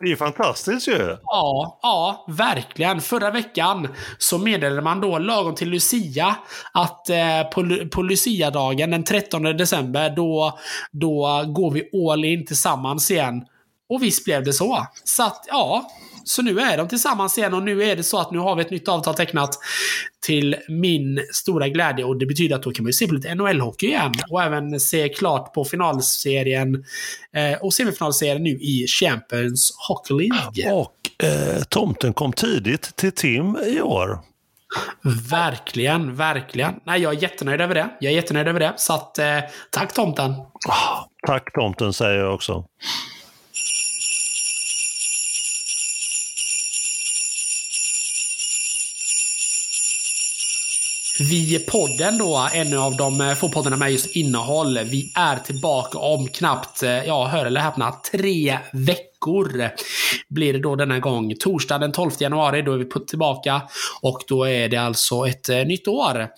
Det är ju fantastiskt ju. Ja, ja, verkligen. Förra veckan så meddelade man då lagom till Lucia att eh, på, på Lucia-dagen den 13 december då, då går vi all in tillsammans igen. Och visst blev det så. Så att, ja, så nu är de tillsammans igen och nu är det så att nu har vi ett nytt avtal tecknat till min stora glädje och det betyder att då kan man ju se på lite NHL-hockey igen och även se klart på finalserien eh, och semifinalserien nu i Champions Hockey League. Och eh, tomten kom tidigt till Tim i år. Verkligen, verkligen. Nej, jag är jättenöjd över det. Jag är jättenöjd över det. Så att, eh, tack tomten. Oh, tack tomten säger jag också. Vi podden då, en av de eh, få poddarna med just innehåll. Vi är tillbaka om knappt, eh, ja, hör eller häpna, tre veckor veckor blir det då denna gång. Torsdag den 12 januari, då är vi tillbaka. Och då är det alltså ett eh, nytt år.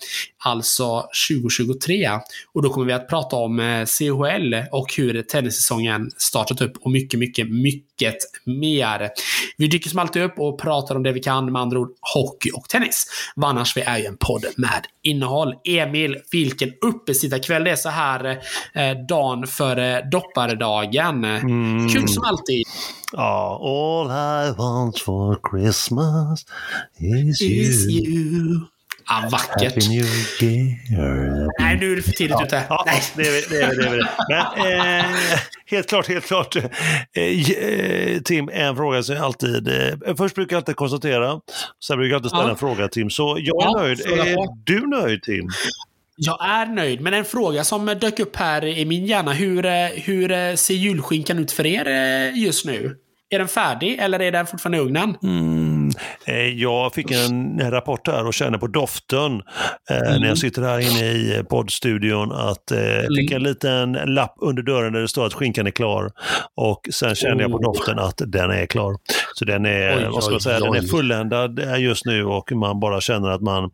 Alltså 2023. Och då kommer vi att prata om eh, CHL och hur tennissäsongen startat upp och mycket, mycket, mycket mer. Vi dyker som alltid upp och pratar om det vi kan, med andra ord hockey och tennis. Annars vi är ju en podd med innehåll. Emil, vilken uppesittarkväll det är så här eh, dagen före dopparedagen. Mm. Kul som alltid. Ja, all I want for Christmas is, is you. you. Ah, vackert. Happy New Year. Nej, nu är det för tidigt ja, ute. Ja, Nej. Det är det. Är det, är. Men (laughs) eh, helt klart, helt klart. Eh, Tim, en fråga som jag alltid... Eh, först brukar jag alltid konstatera, sen brukar jag alltid ställa ja. en fråga Tim. Så jag är Ja, nöjd. Är du nöjd Tim? Jag är nöjd, men en fråga som dök upp här i min hjärna. Hur, eh, hur eh, ser julskinkan ut för er eh, just nu? Är den färdig eller är den fortfarande i ugnen? Mm, jag fick en, rapport här och känner på doften Mm. när jag sitter här inne i poddstudion att eh, jag fick en liten lapp under dörren där det står att skinkan är klar. Och sen känner jag på Oh. doften att den är klar. Så den är, Oj, vad ska man oj, säga, den är oj. fulländad eh, just nu och man bara känner att man,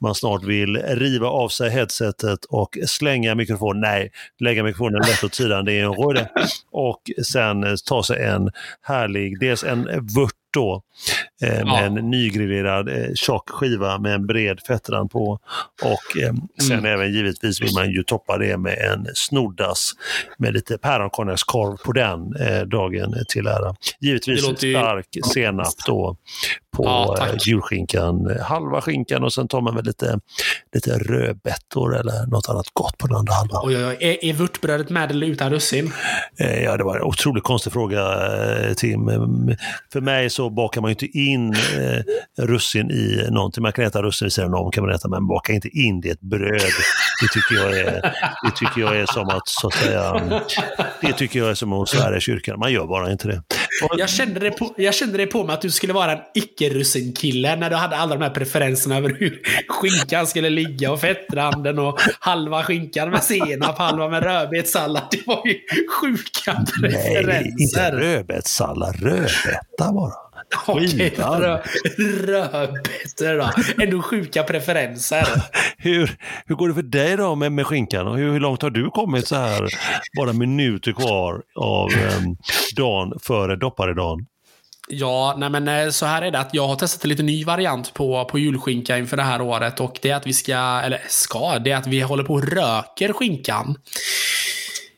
man snart vill riva av sig headsetet och slänga mikrofonen. Nej, lägga mikrofonen lätt åt sidan, det är en röde. (laughs) Och sen eh, ta sig en härlig, dels en vört då. Eh, med Ja. en nygrillerad eh, tjock skiva med en bred fettrand på. Och eh, sen Mm. även givetvis vill man ju toppa det med en snoddas med lite päronkonjakskorv på den eh, dagen till ära. Givetvis ju- stark senap då på Ja, eh, julskinkan. Halva skinkan och sen tar man väl lite, lite rödbetor eller något annat gott på den andra halvan. Oj, oj. Är, är vörtbrödet med eller utan russin? Eh, Ja, det var en otroligt konstig fråga, eh, Tim. Mm, För mig så bakar man ju inte in eh, russin i någonting. Man kan äta russin vid sidan om, kan man äta, men baka inte in det i ett bröd. Det tycker jag är, det tycker jag är som att, så att säga, det tycker jag är som att svära i kyrkan. Man gör bara inte det. Och, Jag kände, det på, jag kände det på mig att du skulle vara en icke-russinkille när du hade alla de här preferenserna över hur skinkan skulle ligga och fettranden och halva skinkan med senap, halva med rödbetssallad. Det var ju sjuka nej, inte preferenser. rödbetssallad, rödbeta bara. Okej, rödbetor då. Ändå sjuka preferenser. (laughs) Hur, hur går det för dig då med, med skinkan och hur, hur långt har du kommit så här bara minuter kvar av um, dagen före dopparedagen? Ja, nej men eh, så här är det att jag har testat en lite ny variant på, på julskinka inför det här året och det är att vi ska, eller ska, det är att vi håller på och röker skinkan.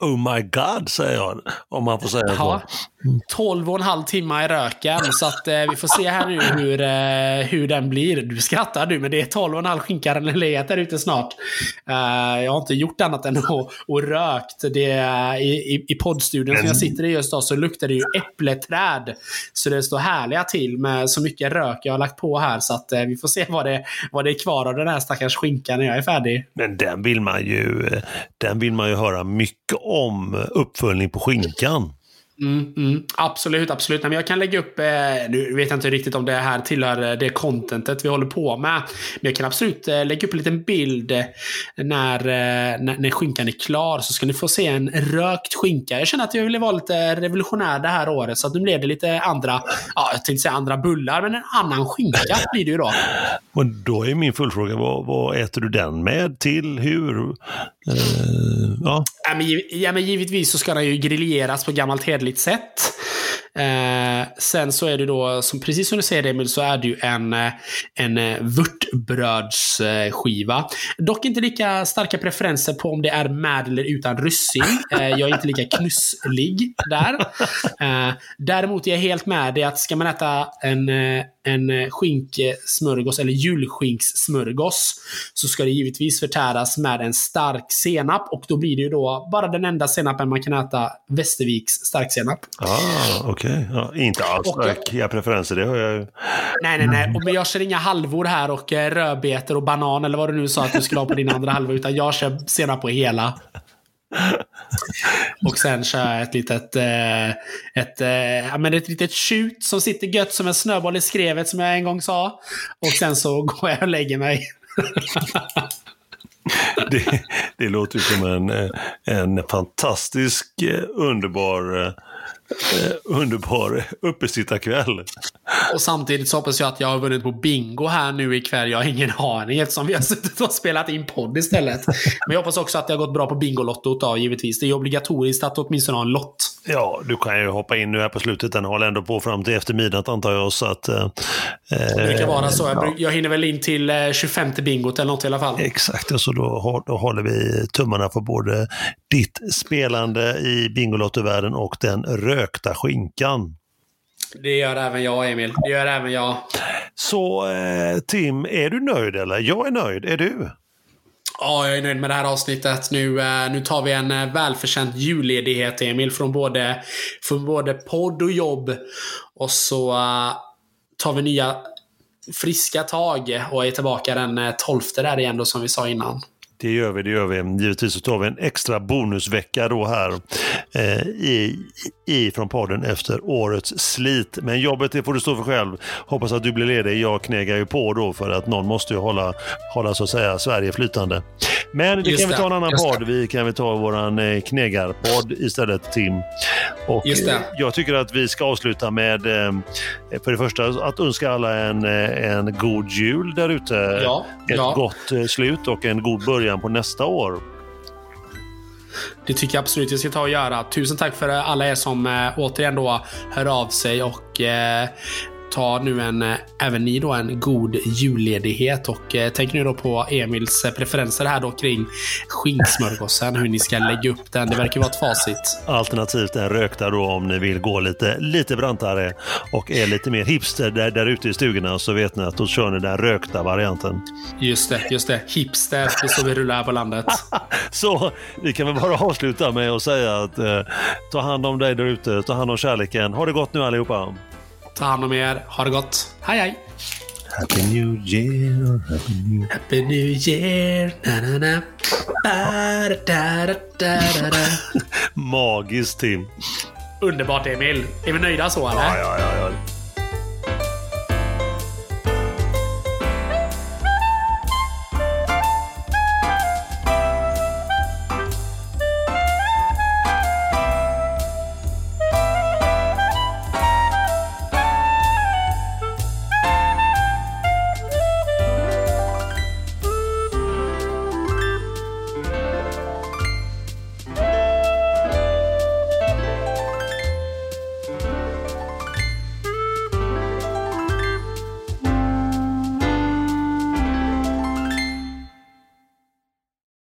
Oh my god, säger jag, om man får säga Ja, så. 12 och en halv timme i röken. Så att eh, vi får se här nu hur, eh, hur den blir. Du skrattar du, men det är 12 och en halv skinka den legat där ute snart. Eh, jag har inte gjort annat än att och rökt. Det, i, i, I poddstudion som jag sitter i just då så luktar det ju äppleträd. Så det står härliga till med så mycket rök jag har lagt på här. Så att eh, vi får se vad det, vad det är kvar av den här stackars skinkan när jag är färdig. Men den vill man ju, eh, den vill man ju höra mycket om, eh, uppföljning på skinkan. Mm, mm, absolut, absolut. Men jag kan lägga upp, eh, nu vet jag inte riktigt om det här tillhör eh, det contentet vi håller på med. Men jag kan absolut eh, lägga upp en liten bild eh, när, eh, när, när skinkan är klar. Så ska ni få se en rökt skinka. Jag känner att jag ville vara lite revolutionär det här året. Så att nu blev det lite andra, ja, jag tänkte säga andra bullar, men en annan skinka blir det ju då. Och då är min fullfråga, vad, vad äter du den med, till, hur? Uh, ja. Ja men, ja, men givetvis så ska den ju grilleras på gammalt hederligt sätt. Eh, sen så är det då, som, precis som du säger Emil, så är det ju en, eh, en eh, vörtbrödsskiva. Dock inte lika starka preferenser på om det är med eller utan russin. Eh, jag är inte lika knusslig där. Eh, däremot är jag helt med det att ska man äta en, eh, en skinksmörgås eller julskinkssmörgås så ska det givetvis förtäras med en stark senap och då blir det ju då bara den enda senapen man kan äta, Västerviks starksenap. Ah, okej. Ja, inte alls Och- starka preferenser, det har jag ju. Nej, nej, nej. Och- jag kör inga halvor här och eh, rödbetor och banan eller vad du nu sa att du skulle ha på din andra halva, utan jag kör senap på hela. Och sen kör jag ett litet, eh, ett, eh, ja, men ett litet tjut som sitter gött som en snöboll i skrevet som jag en gång sa. Och sen så går jag och lägger mig. (laughs) Det, det låter som en, en fantastisk, underbar, eh, underbar uppesittarkväll. Och samtidigt så hoppas jag att jag har vunnit på bingo här nu ikväll. Jag har ingen aning eftersom vi har suttit och spelat in podd istället. Men jag hoppas också att det har gått bra på Bingolottot då, givetvis. Det är obligatoriskt att åtminstone ha en lott. Ja, du kan ju hoppa in nu här på slutet. Den håller ändå på fram till efter midnatt antar jag. Så att, eh, Det brukar vara så. Jag, ja. jag hinner väl in till eh, 25 bingot eller något i alla fall. Exakt, och så då, då håller vi tummarna för både ditt spelande i Bingolottovärlden och den rökta skinkan. Det gör även jag, Emil. Det gör även jag. Så eh, Tim, är du nöjd eller? Jag är nöjd. Är du? Ja, jag är nöjd med det här avsnittet. Nu, eh, nu tar vi en eh, välförtjänt julledighet, Emil, från både, från både podd och jobb. Och så eh, tar vi nya friska tag och är tillbaka den eh, 12 där igen då, som vi sa innan. Det gör vi, det gör vi. Givetvis så tar vi en extra bonusvecka då här eh, i, i från podden efter årets slit. Men jobbet det får du stå för själv. Hoppas att du blir ledig. Jag knegar ju på då för att någon måste ju hålla, hålla så att säga Sverige flytande. Men det Just kan vi ta en annan just det. podd. Vi kan vi ta våran eh, knegarpodd istället Tim. Och eh, jag tycker att vi ska avsluta med eh, för det första att önska alla en, en god jul där ute. Ja, Ett ja. gott slut och en god början på nästa år. Det tycker jag absolut vi ska ta och göra. Tusen tack för alla er som återigen då hör av sig och eh, ta nu en, eh, även ni då, en god julledighet och eh, tänk nu då på Emils eh, preferenser här då kring skinksmörgåsen, hur ni ska lägga upp den. Det verkar vara ett facit. Alternativt en rökta då om ni vill gå lite, lite brantare och är lite mer hipster där, där ute i stugorna så vet ni att då kör ni den rökta varianten. Just det, just det. Hipster, det är så vi rullar här på landet. (laughs) Så vi kan väl bara avsluta med att säga att eh, ta hand om dig där ute, ta hand om kärleken. Ha det gott nu allihopa! Ta hand om er. Ha det gott. Hej hej! Happy New Year! Happy New... Happy New Year! Na, na, na. Ba, da, da, da, da, da. (laughs) Magiskt Tim! Underbart Emil. Är vi nöjda så eller? Ja, ja, ja, ja.